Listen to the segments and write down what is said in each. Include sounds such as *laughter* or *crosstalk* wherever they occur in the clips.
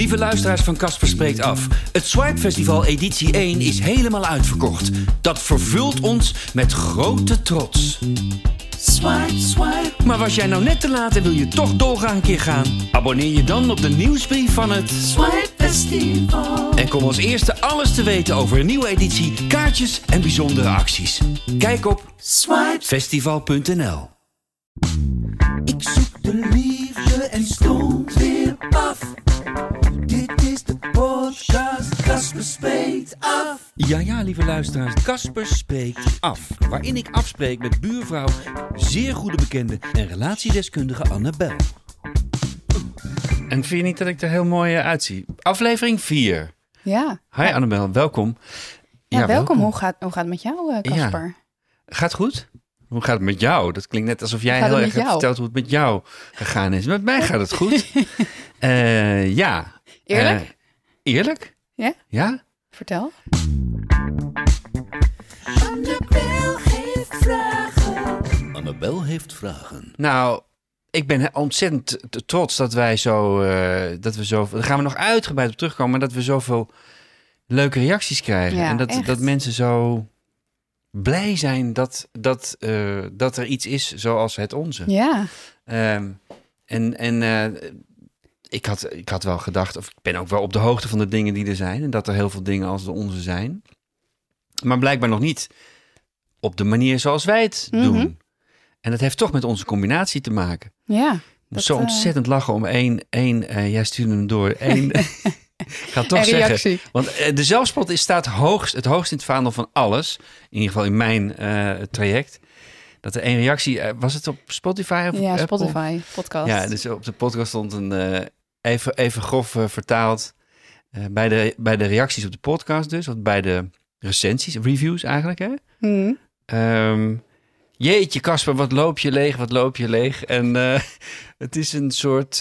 Lieve luisteraars van Casper Spreekt Af. Het Swipe Festival editie 1 is helemaal uitverkocht. Dat vervult ons met grote trots. Swipe, swipe. Maar was jij nou net te laat en wil je toch doorgaan een keer gaan? Abonneer je dan op de nieuwsbrief van het Swipe Festival. En kom als eerste alles te weten over een nieuwe editie, kaartjes en bijzondere acties. Kijk op swipefestival.nl. Ik zoek podcast, Casper spreekt af. Ja, ja, lieve luisteraars, Casper spreekt af. Waarin ik afspreek met buurvrouw, zeer goede bekende en relatiedeskundige Annabel. En vind je niet dat ik er heel mooi eh, uitzie? Aflevering 4. Ja. Hi Annabel, welkom. Ja, welkom. Hoe, gaat, hoe gaat het met jou, eh, Casper? Gaat goed? Hoe gaat het met jou? Dat klinkt net alsof jij Gaat het heel met erg hebt jou? verteld hoe het met jou gegaan is. Met mij gaat het goed. *laughs* Eh, ja. Eerlijk? Eerlijk? Ja? Ja? Vertel. Annabel heeft vragen. Annabel heeft vragen. Nou, ik ben ontzettend trots dat wij zo, eh, dat we zo, daar gaan we nog uitgebreid op terugkomen, maar dat we zoveel leuke reacties krijgen. Ja, en dat, echt. dat mensen zo blij zijn dat, dat, eh, dat er iets is zoals het onze. Ja. Ehm, en en eh, ik, had, ik had wel gedacht, of ik ben ook wel op de hoogte van de dingen die er zijn. En dat er heel veel dingen als de onze zijn. Maar blijkbaar nog niet op de manier zoals wij het Mhm. doen. En dat heeft toch met onze combinatie te maken. Ja. Dat, zo eh, ontzettend lachen om één, één eh, jij stuurde hem door, *laughs* één... ik ga het toch zeggen, want eh, de zelfspot is, staat hoogst, het hoogst in het vaandel van alles. In ieder geval in mijn traject. Dat er één reactie, was het op Spotify of Ja, Apple? Spotify, podcast. Ja, dus op de podcast stond een even, even grof eh, vertaald. eh, bij, de, bij de reacties op de podcast dus, of bij de recensies, reviews eigenlijk hè. Mhm. Ehm, jeetje Casper, wat loop je leeg, wat loop je leeg. En eh, *laughs* het is een soort...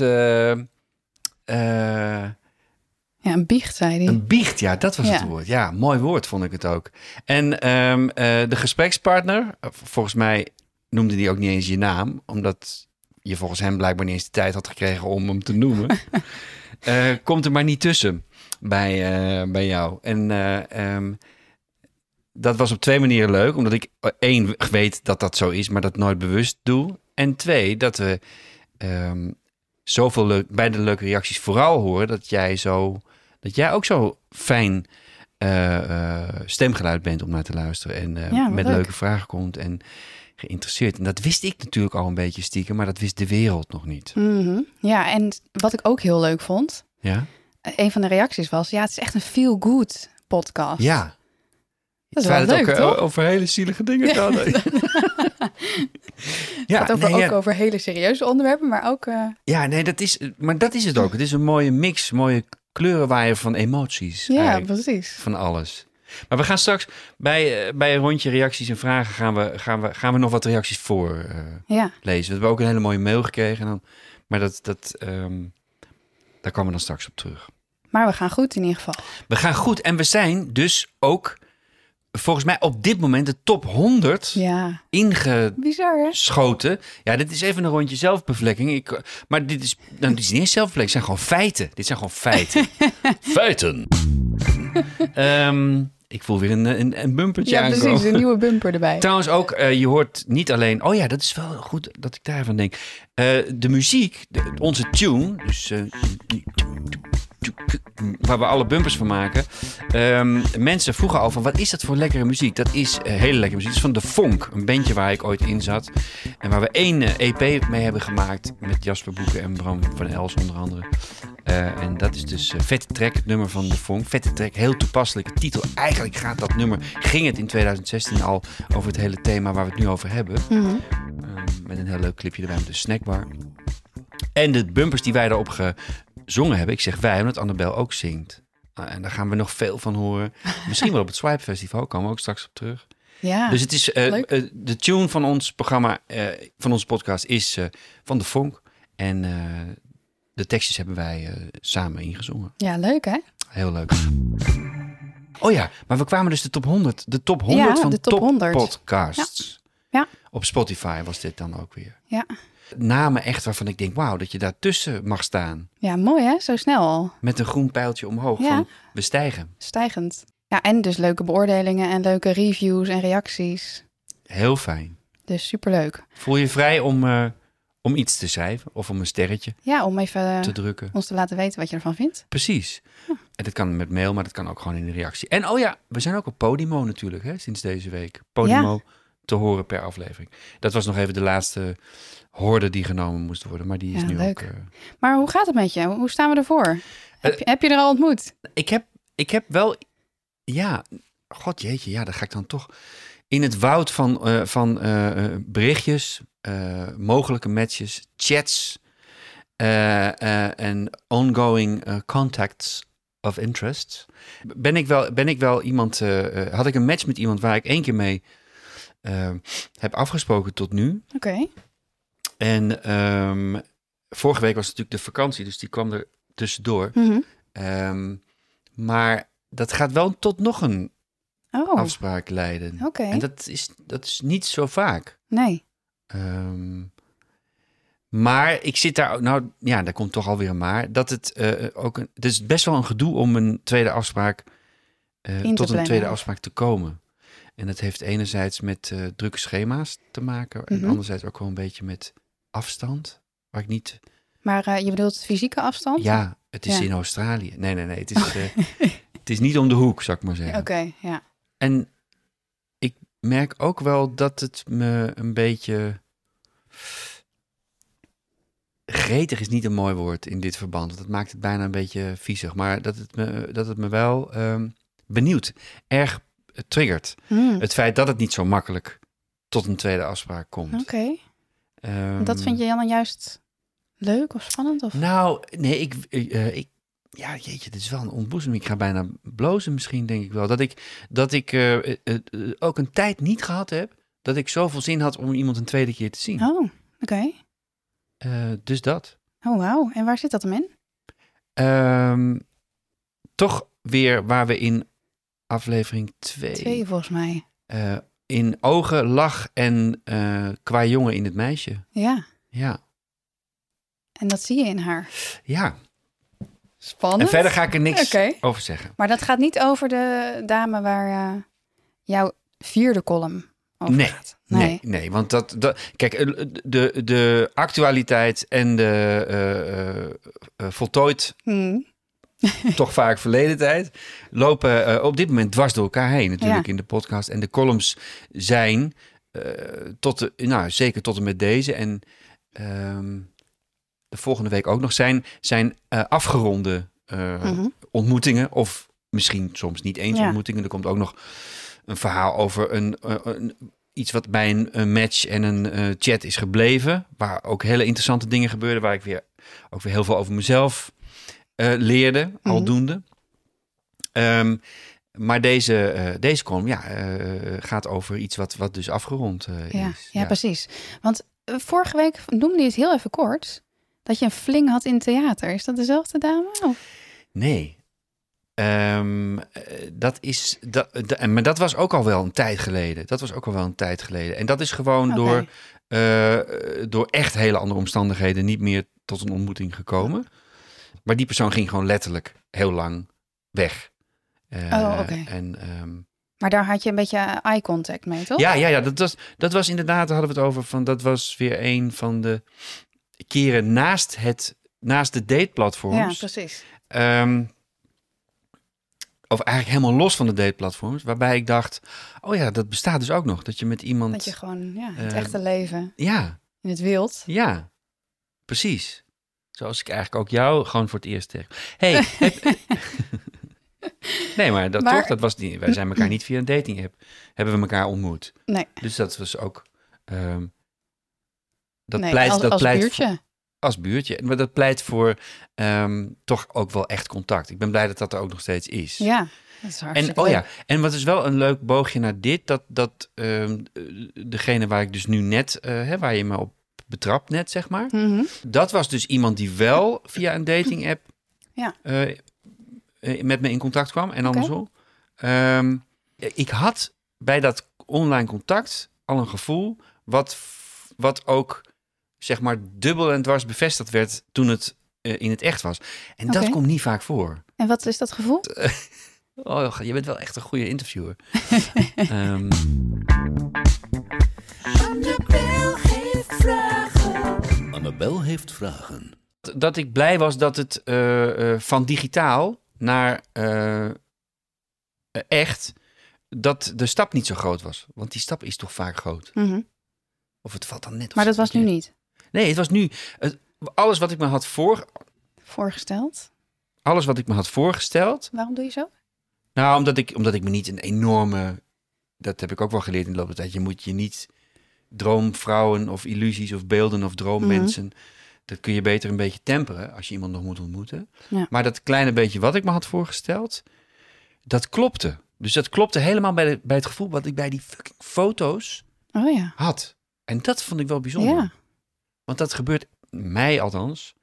Ja, een biecht, zei hij. een biecht, ja, dat was Ja. het woord. Ja, mooi woord vond ik het ook. En ehm, eh, de gesprekspartner, volgens mij noemde die ook niet eens je naam, omdat je volgens hem blijkbaar niet eens de tijd had gekregen om hem te noemen. *laughs* Eh, komt er maar niet tussen bij, eh, bij jou. En eh, ehm, dat was op twee manieren leuk, omdat ik één weet dat dat zo is, maar dat nooit bewust doe. En twee, dat we ehm, zoveel leuk, bij de leuke reacties vooral horen dat jij zo dat jij ook zo fijn stemgeluid bent om naar te luisteren. En Ja, met leuk. leuke vragen komt en geïnteresseerd. En dat wist ik natuurlijk al een beetje stiekem, maar dat wist de wereld nog niet. Mhm. Ja, en wat ik ook heel leuk vond, Ja? een van de reacties was, ja, het is echt een feel-good podcast. Ja. Dat is wel het leuk, ook eh, toch? over hele zielige dingen gaat. Het *laughs* gaat over, nee, ook ja. over hele serieuze onderwerpen, maar ook... eh, ja, nee, dat is, maar dat is het ook. Het is een mooie mix, mooie kleurenwaaier van emoties. ja, precies. van alles. Maar we gaan straks bij, eh, bij een rondje reacties en vragen gaan we, gaan we, gaan we nog wat reacties voor eh, Ja, lezen. We hebben ook een hele mooie mail gekregen. Dan, maar dat, dat, ehm, daar komen we dan straks op terug. maar we gaan goed in ieder geval. We gaan goed en we zijn dus ook volgens mij op dit moment de top 100 Ja, ingeschoten. bizar hè? Ja, dit is even een rondje zelfbevlekking. Ik, maar dit is, nou, dit is niet eens zelfbevlekking, het zijn gewoon feiten. Dit zijn gewoon feiten. *laughs* feiten. Ehm, ik voel weer een, een, een bumpertje Ja, aankomen. precies, een nieuwe bumper erbij. *laughs* Trouwens ook, eh, je hoort niet alleen... Oh ja, dat is wel goed dat ik daarvan denk. Eh, de muziek, de- onze tune, dus... eh, waar we alle bumpers van maken. Ehm, mensen vroegen al van, wat is dat voor lekkere muziek? Dat is eh, hele lekkere muziek. Dat is van De Vonk, een bandje waar ik ooit in zat. En waar we één eh, EP mee hebben gemaakt met Jasper Boeken en Bram van Els onder andere. Eh, en dat is dus Vette Trek, het nummer van De Vonk. Vette Trek, heel toepasselijke titel. Eigenlijk gaat dat nummer, ging het in 2016 al over het hele thema waar we het nu over hebben. Mhm. Ehm, met een heel leuk clipje erbij met een snackbar. En de bumpers die wij daarop gezongen hebben, ik zeg wij, omdat Annabel ook zingt. Ah, en daar gaan we nog veel van horen. Misschien wel op het *laughs* Swipe Festival, komen we ook straks op terug. Ja, Dus het is eh, leuk. eh, de tune van ons programma, eh, van onze podcast, is van de Vonk. En de tekstjes hebben wij samen ingezongen. ja, leuk hè? Heel leuk. Oh ja, maar we kwamen dus de top 100, de top 100 Ja, van de top top 100. podcasts. Ja. Ja. Op Spotify was dit dan ook weer. Ja. Namen echt waarvan ik denk, wauw, dat je daartussen mag staan. Ja, mooi hè? Zo snel al. Met een groen pijltje omhoog Ja. van we stijgen. Stijgend. Ja, en dus leuke beoordelingen en leuke reviews en reacties. Heel fijn. Dus superleuk. Voel je vrij om, eh, om iets te schrijven of om een sterretje Ja, om even te drukken. ons te laten weten wat je ervan vindt. Precies. En dat kan met mail, maar dat kan ook gewoon in de reactie. En oh ja, we zijn ook op Podimo natuurlijk, hè, sinds deze week. Podimo te horen per aflevering. Dat was nog even de laatste horde die genomen moest worden, maar die is Ja, nu leuk. ook... eh, Maar hoe gaat het met je? Hoe staan we ervoor? Heb je, heb je er al ontmoet? ik, heb, ik heb wel... Ja, god jeetje, ja, dat ga ik dan toch... In het woud van, eh, van eh, eh, berichtjes, eh, mogelijke matches, chats eh, eh, en ongoing eh, contacts of interest, ben ik wel, ben ik wel iemand, eh, eh, had ik een match met iemand waar ik één keer mee eh, heb afgesproken tot nu. Oké. En ehm, vorige week was natuurlijk de vakantie, dus die kwam er tussendoor. Mhm. Ehm, maar dat gaat wel tot nog een Oh, afspraak leiden. oké. En dat is, dat is niet zo vaak. Nee. Ehm, maar ik zit daar, nou ja, daar komt toch alweer een maar. Dat het eh, ook een, het is best wel een gedoe om een tweede afspraak eh, tot een tweede afspraak te komen. En dat heeft enerzijds met eh, drukke schema's te maken en Mhm. anderzijds ook wel een beetje met afstand. Waar ik niet, Maar eh, je bedoelt fysieke afstand? ja, het is Ja. in Australië. Nee, nee, nee, het is, eh, *laughs* het is niet om de hoek, zou ik maar zeggen. Oké, ja. En ik merk ook wel dat het me een beetje. Gretig is niet een mooi woord in dit verband. want Dat maakt het bijna een beetje viezig. Maar dat het me, dat het me wel ehm, benieuwd, erg eh, triggert. Hmm, Het feit dat het niet zo makkelijk tot een tweede afspraak komt. Oké. Ehm, Dat vind je dan juist leuk of spannend? Of? Nou, nee, ik, eh, ik, ja, jeetje, dit is wel een ontboezeming. Ik ga bijna blozen misschien, denk ik wel. Dat ik, dat ik eh, eh, eh, ook een tijd niet gehad heb dat ik zoveel zin had om iemand een tweede keer te zien. Oh, oké. Eh, dus dat. Oh, wauw. En waar zit dat hem in? Ehm, toch weer waar we in aflevering 2 Twee volgens mij. In ogen, lach en eh, qua jongen in het meisje. Ja. Ja, En dat zie je in haar. ja. Spannend. En verder ga ik er niks over zeggen. Maar dat gaat niet over de dame waar eh, jouw vierde column over Nee, gaat. Nee, nee, want dat, dat kijk, eh, de, de actualiteit en de eh, voltooid Hmm. *laughs* toch vaak verleden tijd lopen eh, op dit moment dwars door elkaar heen natuurlijk Ja. in de podcast. En de columns zijn eh, tot de, nou zeker tot en met deze en ehm, de volgende week ook nog zijn, zijn eh, afgeronde Mhm. ontmoetingen of misschien soms niet eens Ja. ontmoetingen. Er komt ook nog een verhaal over een, een, iets wat bij een, een match en een chat is gebleven, waar ook hele interessante dingen gebeurden, waar ik weer ook weer heel veel over mezelf eh, leerde, Mhm. aldoende. Ehm, maar deze, eh, deze column ja, eh, gaat over iets wat, wat dus afgerond eh, Ja, is. ja, precies. Want vorige week noemde je het heel even kort. Dat je een fling had in theater. Is dat dezelfde dame? Of? Nee. Ehm, eh, dat is, dat, da- maar dat was ook al wel een tijd geleden. Dat was ook al wel een tijd geleden. En dat is gewoon door, door echt hele andere omstandigheden niet meer tot een ontmoeting gekomen. Maar die persoon ging gewoon letterlijk heel lang weg. Eh, Oh, oké. En ehm, Maar daar had je een beetje eye contact mee, toch? ja, ja, ja dat, was, dat was inderdaad, daar hadden we het over. Van, dat was weer een van de keren naast, het, naast de Ja, dateplatforms. precies. Ehm, of eigenlijk helemaal los van de dateplatforms. Waarbij ik dacht, oh ja, dat bestaat dus ook nog. Dat je met iemand... Dat je gewoon ja, het Eh, echte leven Ja, in het wild. ja, precies. Zoals ik eigenlijk ook jou gewoon voor het eerst tegen. hey, heb- nee, maar dat Maar- toch, dat was niet, wij zijn elkaar niet via een dating app. Hebben we elkaar ontmoet. Nee, Dus dat was ook... ehm, dat nee pleit, als, dat als pleit buurtje. Voor, als buurtje. Maar dat pleit voor ehm, toch ook wel echt contact. Ik ben blij dat dat er ook nog steeds is. Ja, dat is En, oh leuk. ja, en wat is wel een leuk boogje naar dit, dat, dat ehm, eh, degene waar ik dus nu net, eh, hè, waar je me op betrapt net, zeg maar. Mhm. Dat was dus iemand die wel via een dating app Ja. eh, eh, met me in contact kwam en andersom. Ehm, ik had bij dat online contact al een gevoel wat, wat ook zeg maar dubbel en dwars bevestigd werd toen het eh, in het echt was. En dat komt niet vaak voor. En wat is dat gevoel? *laughs* Oh, je bent wel echt een goede interviewer. *laughs* Ehm, Annabel heeft vragen. dat ik blij was dat het eh, eh, van digitaal naar eh, echt, dat de stap niet zo groot was. Want die stap is toch vaak groot. Mhm. Of het valt dan net. of Maar dat was nu niet Nee, het was nu. het- alles wat ik me had voor, voorgesteld. alles wat ik me had voorgesteld. Waarom doe je zo? Nou, omdat ik, omdat ik me niet een enorme. Dat heb ik ook wel geleerd in de loop der tijd. Je moet je niet droomvrouwen of illusies of beelden of droommensen. Dat kun je beter een beetje temperen als je iemand nog moet ontmoeten. Ja. Maar dat kleine beetje wat ik me had voorgesteld, dat klopte. Dus dat klopte helemaal bij, de, bij het gevoel wat ik bij die fucking foto's Oh ja. had. En dat vond ik wel bijzonder. Ja. Want dat gebeurt mij althans.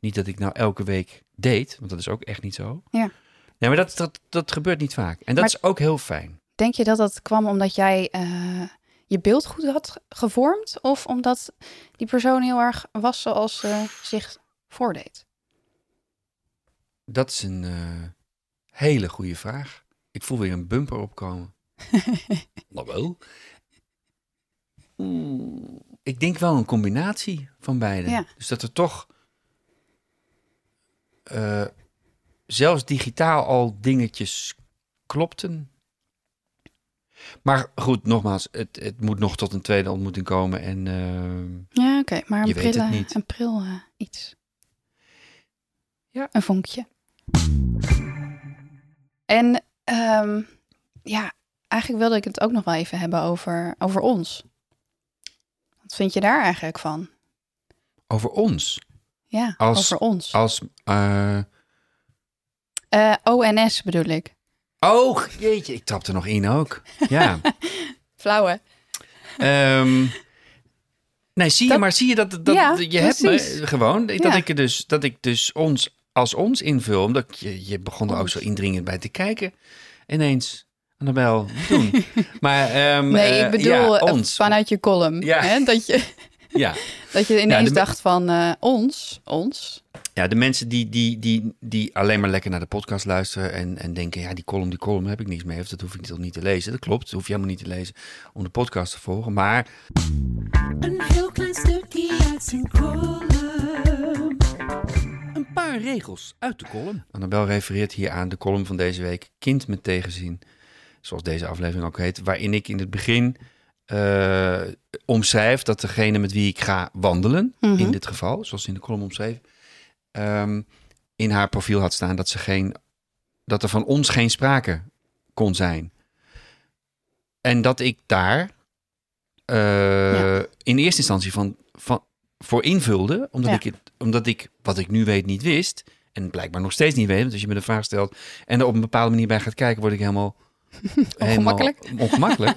Niet dat ik nou elke week date, want dat is ook echt niet zo. Ja. Nee, maar dat, dat, dat gebeurt niet vaak. En dat Maar- is ook heel fijn. Denk je dat dat kwam omdat jij eh, je beeld goed had ge- gevormd? Of omdat die persoon heel erg was zoals ze zich voordeed? Dat is een eh, hele goede vraag. Ik voel weer een bumper opkomen. *laughs* Nou wel. Ik denk wel een combinatie van beide. Ja. Dus dat er toch eh, zelfs digitaal al dingetjes klopten. Maar goed, nogmaals, het, het moet nog tot een tweede ontmoeting komen. En eh, Ja, oké. Maar een pril, een pril eh, iets. Ja. Een vonkje. En ehm, ja, eigenlijk wilde ik het ook nog wel even hebben over, over ons. Wat vind je daar eigenlijk van? over ons. Ja, Als- over ons. Als. eh, Eh, ONS bedoel ik. Oh, jeetje, ik trap er nog in ook. Ja. *laughs* Flauwe. Ehm, nee, zie je, maar zie je dat, dat Ja, je hebt me gewoon dat Ja. ik dus dat ik dus ons als ons invul, omdat je je begon er ook zo indringend bij te kijken. Ineens, Annabel, doen. *laughs* maar ehm, Nee, eh, ik bedoel ja, eh, ons. vanuit je column. Ja. Hè? Dat, je, Ja. *laughs* dat je ineens de- dacht van eh, ons, ons. ja, de mensen die, die, die, die alleen maar lekker naar de podcast luisteren en, en denken, ja, die column, die column heb ik niks mee, of dat hoef ik toch niet te lezen. Dat klopt, dat hoef je helemaal niet te lezen om de podcast te volgen. Maar Een heel klein stukje uit zijn column. Een paar regels uit de column. Annabel refereert hier aan de column van deze week, Kind met tegenzin, zoals deze aflevering ook heet, waarin ik in het begin eh, omschrijf dat degene met wie ik ga wandelen, Mhm. in dit geval, zoals in de column omschreef, ehm, in haar profiel had staan dat, ze geen, dat er van ons geen sprake kon zijn. En dat ik daar eh, Ja. in eerste instantie van, van, voor invulde, omdat, Ja. ik het, omdat ik wat ik nu weet niet wist. En blijkbaar nog steeds niet weet. Want als je me de vraag stelt en er op een bepaalde manier bij gaat kijken, word ik helemaal Ongemakkelijk. Ongemakkelijk.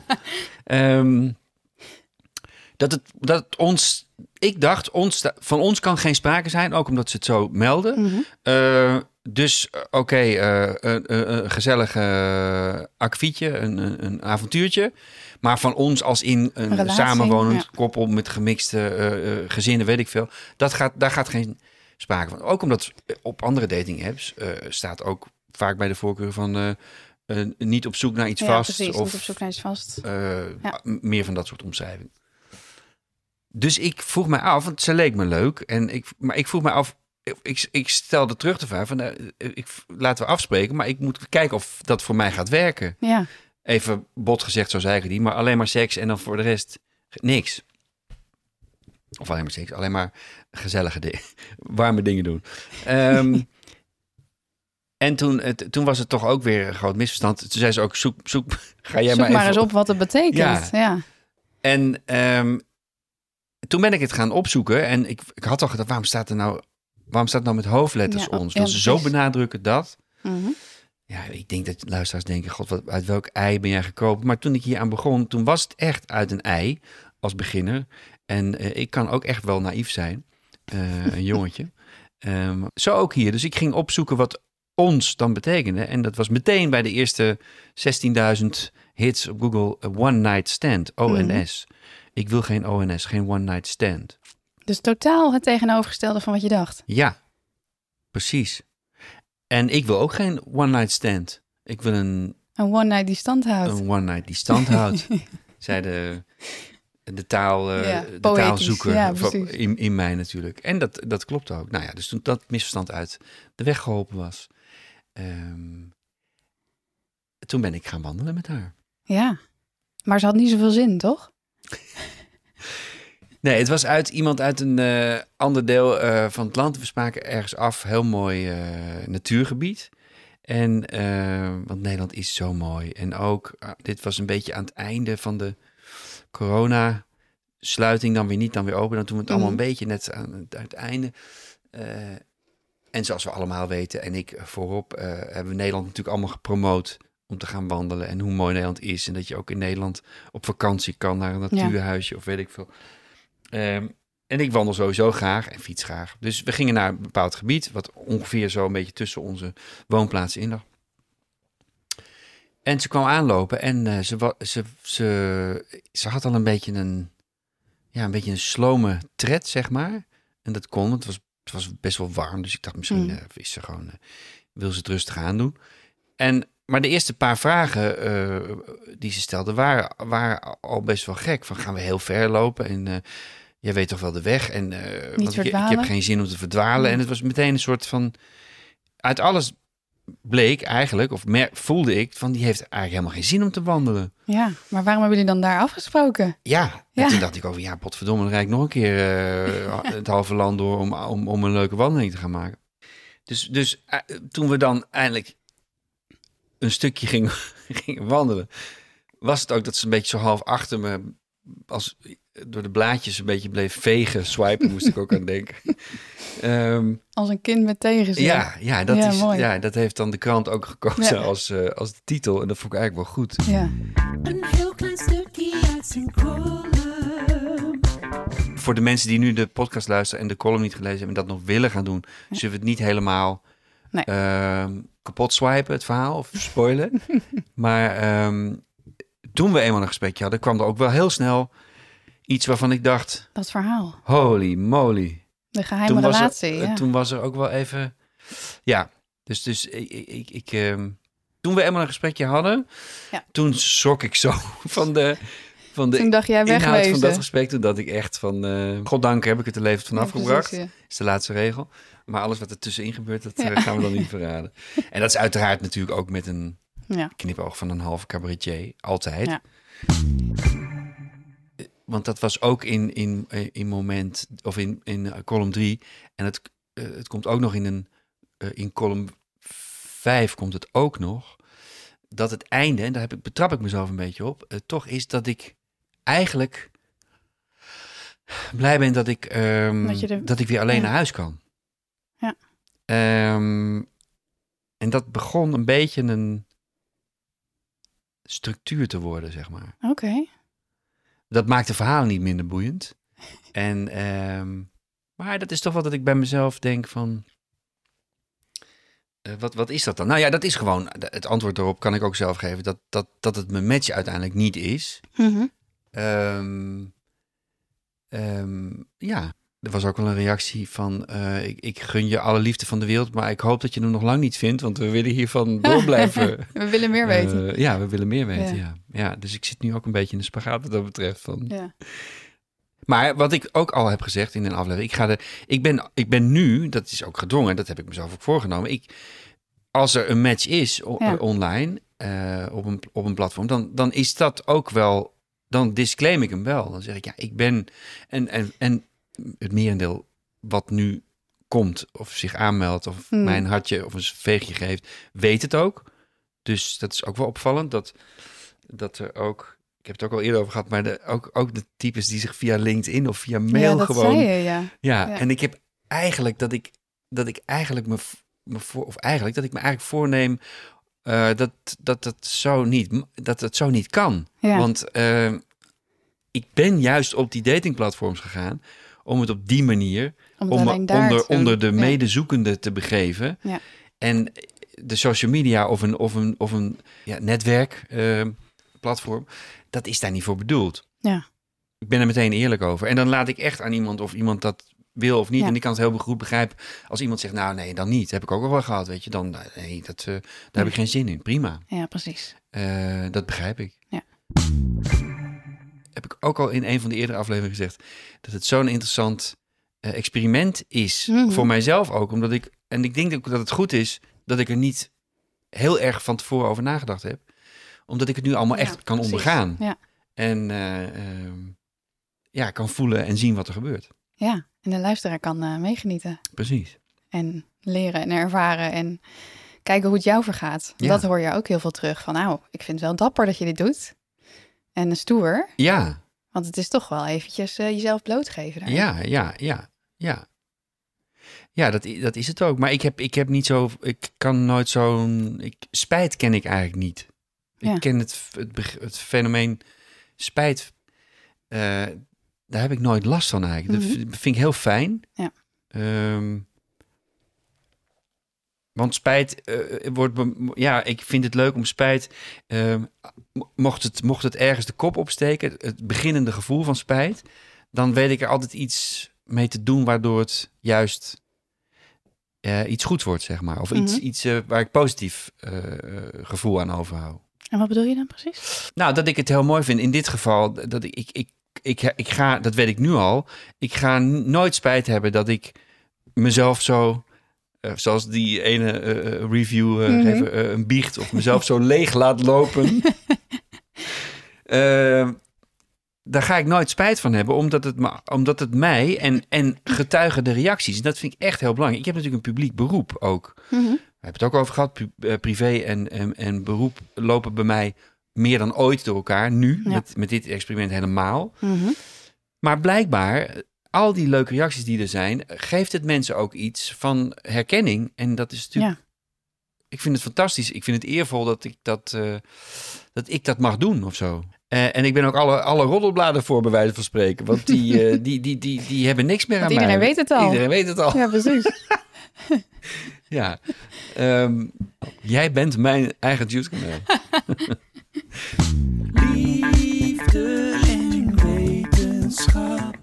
*laughs* Dat, het, dat het ons, ik dacht, ons, van ons kan geen sprake zijn, ook omdat ze het zo melden. Mhm. Eh, dus eh, oké, eh, een, een, gezellig een, een, een avontuurtje. Maar van ons als in een Relatie, samenwonend ja. koppel met gemixte gezinnen, weet ik veel. Dat gaat, daar gaat geen sprake van. Ook omdat op andere dating apps staat ook vaak bij de voorkeur van eh, niet op zoek naar iets Ja, vast. precies. of Niet op zoek naar iets vast. eh, Ja. meer van dat soort omschrijving. Dus ik vroeg mij af, want ze leek me leuk. En ik, maar ik vroeg me af, ik, ik stelde terug de vraag van, eh, ik, laten we afspreken, maar ik moet kijken of dat voor mij gaat werken. Ja, Even bot gezegd, zo zei ik niet, maar alleen maar seks en dan voor de rest niks. Of alleen maar seks, alleen maar gezellige dingen, *laughs* warme dingen doen. Ehm, en toen, het, toen was het toch ook weer een groot misverstand. Toen zei ze ook, zoek, zoek *laughs* ga jij zoek maar, maar, eens op wat het betekent. Ja. Ja. en ehm, toen ben ik het gaan opzoeken en ik, ik had al gedacht, waarom staat er nou, waarom staat het nou met hoofdletters Ja, ons? Dat ze zo benadrukken dat. Mhm. Ja, ik denk dat luisteraars denken, god, wat, uit welk ei ben jij gekropen? Maar toen ik hier aan begon, toen was het echt uit een ei als beginner. En eh, ik kan ook echt wel naïef zijn, eh, een jongetje. *laughs* Ehm, zo ook hier. Dus ik ging opzoeken wat ons dan betekende. En dat was meteen bij de eerste 16.000 hits op Google, eh, One Night Stand, ONS. Ik wil geen ONS, geen One Night Stand. Dus totaal het tegenovergestelde van wat je dacht. Ja, precies. En ik wil ook geen one-night stand. Ik wil een, Een one night die stand houdt. een one-night die stand houdt. *laughs* zei de, de, taal, eh, Ja, de poëtisch. taalzoeker Ja, in, in mij natuurlijk. En dat, dat klopt ook. Nou ja, dus toen dat misverstand uit de weg geholpen was... ehm, toen ben ik gaan wandelen met haar. Ja. Maar ze had niet zoveel zin, toch? *laughs* Nee, het was uit iemand uit een eh, ander deel eh, van het land. We spraken ergens af, heel mooi eh, natuurgebied. En, want Nederland is zo mooi. En ook, ah, dit was een beetje aan het einde van de corona-sluiting. Dan weer niet, dan weer open. Dan doen we het allemaal Mhm. een beetje net aan het, aan het einde. Eh, en zoals we allemaal weten, en ik voorop, eh, hebben we Nederland natuurlijk allemaal gepromoot om te gaan wandelen. En hoe mooi Nederland is. En dat je ook in Nederland op vakantie kan naar een natuurhuisje of weet ik veel. Ehm, en ik wandel sowieso graag en fiets graag. Dus we gingen naar een bepaald gebied, wat ongeveer zo een beetje tussen onze woonplaatsen in lag. En ze kwam aanlopen en eh, ze, ze, ze, ze had al een beetje een, ja, een beetje een slome tred, zeg maar. En dat kon, het was, het was best wel warm. Dus ik dacht misschien Mm. eh, is ze gewoon, eh, wil ze het rustig aan doen. En, maar de eerste paar vragen eh, die ze stelde waren, waren al best wel gek. Van gaan we heel ver lopen en jij weet toch wel de weg. En want ik, ik heb geen zin om te verdwalen. Mm. En het was meteen een soort van... Uit alles bleek eigenlijk, of mer- voelde ik, van die heeft eigenlijk helemaal geen zin om te wandelen. Ja. Maar waarom hebben jullie dan daar afgesproken? Ja, Ja. toen dacht ik over, ja, potverdomme, dan rijd ik nog een keer eh, het halve land door om, om, om een leuke wandeling te gaan maken. Dus, dus eh, toen we dan eindelijk een stukje gingen, *laughs* gingen wandelen, was het ook dat ze een beetje zo half achter me, als door de blaadjes een beetje bleef vegen, swipen, moest ik ook aan denken. *laughs* Ehm, Als een kind met tegenzin. ja, ja, dat Ja, is, mooi. ja, dat heeft dan de krant ook gekozen Ja. als, eh, als de titel. En dat vond ik eigenlijk wel goed. Ja. Een heel klein stukje uit zijn column. voor de mensen die nu de podcast luisteren en de column niet gelezen hebben en dat nog willen gaan doen, zullen we het niet helemaal Nee. ehm, kapot swipen, het verhaal, of spoilen. *laughs* maar ehm, toen we eenmaal een gesprekje hadden, kwam er ook wel heel snel iets waarvan ik dacht, Dat verhaal. holy moly. De geheime was relatie. er, ja. toen was er ook wel even, ja, dus, dus ik, ik, ik, ehm, toen we eenmaal een gesprekje hadden, Ja. toen schrok ik zo *laughs* van de, van de Toen dacht jij inhoud wegwezen. van dat gesprek. Toen dat ik echt van, eh goddank heb ik het er levend van Ja, afgebracht. precies, is de laatste regel. Maar alles wat er tussenin gebeurt, dat eh, gaan we dan niet *laughs* verraden. En dat is uiteraard natuurlijk ook met een knipoog van een halve cabaretier. Altijd. Want dat was ook in, in, eh, in moment, of in, in eh, column 3. En het, eh, het komt ook nog in een, in column 5 komt het ook nog. Dat het einde, en daar heb ik, betrap ik mezelf een beetje op, toch is dat ik eigenlijk blij ben dat ik, ehm, Dat ik weer alleen ja. naar huis kan. Ja. Ehm, en dat begon een beetje een structuur te worden, zeg maar. Oké. Dat maakt de verhalen niet minder boeiend. En, ehm, maar dat is toch wel dat ik bij mezelf denk van... eh, wat, wat is dat dan? Nou ja, dat is gewoon... Het antwoord daarop kan ik ook zelf geven. Dat, dat, dat het mijn match uiteindelijk niet is. Mhm. Ehm, ehm, ja, er was ook wel een reactie van... eh, ik, ik gun je alle liefde van de wereld... maar ik hoop dat je hem nog lang niet vindt... want we willen hiervan *laughs* door blijven. We willen meer weten. Eh, ja, we willen meer weten, Ja. ja. Ja. Dus ik zit nu ook een beetje in de spagaat wat dat betreft. Van... ja. Maar wat ik ook al heb gezegd in een aflevering... Ik, ga de, ik, ben, ik ben nu, dat is ook gedwongen... dat heb ik mezelf ook voorgenomen... Ik, als er een match is o- Ja. online eh, op, een, op een platform... Dan, dan is dat ook wel... Dan disclaim ik hem wel. Dan zeg ik, ja, ik ben... En, en, en het merendeel wat nu komt... of zich aanmeldt... of Hmm. mijn hartje of een veegje geeft... weet het ook. Dus dat is ook wel opvallend... dat, dat er ook... Ik heb het ook al eerder over gehad... maar de, ook, ook de types die zich via LinkedIn of via mail ja, dat gewoon... je, ja. Ja, Ja. en ik heb eigenlijk dat ik, dat ik eigenlijk me, me voor, of eigenlijk dat ik me eigenlijk voorneem eh, dat, dat dat zo niet, dat het zo niet kan. Ja. Want eh, ik ben juist op die datingplatforms gegaan om het op die manier, Om onder, onder de Ja. medezoekende te begeven. Ja. En de social media of een, of een, of een ja, netwerk, eh, platform, dat is daar niet voor bedoeld. Ja. ik ben er meteen eerlijk over. En dan laat ik echt aan iemand of iemand dat wil of niet. Ja. En ik kan het heel goed begrijpen als iemand zegt, nou nee, dan niet. Heb ik ook al wel gehad, weet je. Dan, nee, dat, eh, daar heb ik geen zin in. Prima. Ja, precies. Eh, dat begrijp ik. Ja. Heb ik ook al in een van de eerdere afleveringen gezegd dat het zo'n interessant eh, experiment is Mhm. voor mijzelf ook, omdat ik en ik denk ook dat het goed is dat ik er niet heel erg van tevoren over nagedacht heb, omdat ik het nu allemaal echt kan precies. ondergaan Ja. en eh, ehm, ja kan voelen en zien wat er gebeurt. Ja, en de luisteraar kan eh, meegenieten Precies. en leren en ervaren en kijken hoe het jou vergaat. Ja. Dat hoor je ook heel veel terug van, nou, ik vind het wel dapper dat je dit doet. En stoer, Ja, want het is toch wel eventjes eh, jezelf blootgeven. daarin. Ja, ja, ja, ja. Ja, dat, dat is het ook. Maar ik heb, ik heb niet zo. Ik kan nooit zo'n. Ik, spijt ken ik eigenlijk niet. Ja. Ik ken het, het, het fenomeen spijt. eh, daar heb ik nooit last van eigenlijk. Dat Mhm. vind- vind ik heel fijn. Ja. Ehm, want spijt eh, wordt. Ja, ik vind het leuk om spijt. ehm, mo- mocht, het, mocht het ergens de kop opsteken, het, beginnende gevoel van spijt, dan weet ik er altijd iets mee te doen waardoor het juist eh, iets goed wordt, zeg maar. Of iets, Mhm. iets waar ik positief gevoel aan overhoud. En wat bedoel je dan precies? Nou, dat ik het heel mooi vind in dit geval. Dat ik, ik, ik, ik, ik ga, dat weet ik nu al. Ik ga nooit spijt hebben dat ik mezelf zo. eh, zoals die ene eh, eh, review Mhm. geven, een biecht of mezelf zo *laughs* leeg laat lopen. *laughs* Daar ga ik nooit spijt van hebben, omdat het, omdat het mij en, en getuigen de reacties. En dat vind ik echt heel belangrijk. Ik heb natuurlijk een publiek beroep ook. We hebben het ook over gehad. Eh, privé en, en, en beroep lopen bij mij meer dan ooit door elkaar. Nu, Ja. met, met dit experiment helemaal. Mhm. Maar blijkbaar, al die leuke reacties die er zijn, geeft het mensen ook iets van herkenning. En dat is natuurlijk. Ik vind het fantastisch. Ik vind het eervol dat ik dat, eh, dat, ik dat mag doen of zo. Eh, en ik ben ook alle, alle roddelbladen voor, bij wijze van spreken. Want die, *laughs* die, die, die, die hebben niks meer Want aan iedereen mij. weet het al. Iedereen weet het al. Ja, precies. *laughs* Ja. Ehm, jij bent mijn eigen juice kanaal. *laughs* Liefde en wetenschap.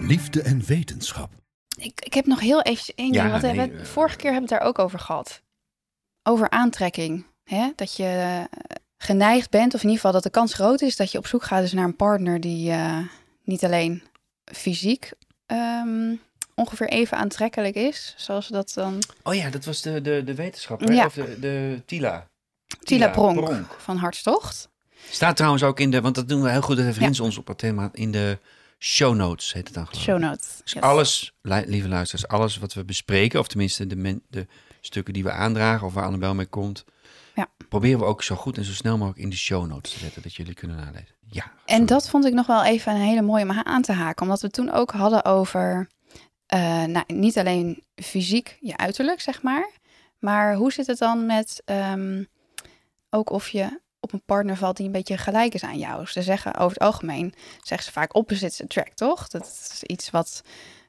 Liefde en wetenschap. Ik, ik heb nog heel even één Ja, ding, want we nee, eh. vorige keer hebben we het daar ook over gehad. Over aantrekking. Hè? Dat je eh, geneigd bent, of in ieder geval dat de kans groot is dat je op zoek gaat dus naar een partner die eh, niet alleen fysiek ehm, ongeveer even aantrekkelijk is, zoals dat dan Oh ja, dat was de, de, de wetenschapper. Ja. Of de, de Tila. Tila Pronk, Pronk. van Hartstocht. Staat trouwens ook in de, want dat doen we heel goed, dat referentie ons op het thema, in de show notes heet het dan geloof. Show notes. Dus Yes. alles, li- lieve luisteraars, alles wat we bespreken, of tenminste de, men, de stukken die we aandragen of waar Annabel mee komt, Ja. proberen we ook zo goed en zo snel mogelijk in de show notes te zetten, dat jullie kunnen nalezen. Ja. En dat vond ik nog wel even een hele mooie om aan te haken. Omdat we toen ook hadden over eh, nou, niet alleen fysiek je uiterlijk, zeg maar. Maar hoe zit het dan met ehm, ook of je op een partner valt die een beetje gelijk is aan jou. Ze zeggen over het algemeen, zeggen ze vaak opposites attract, toch? Dat is iets wat,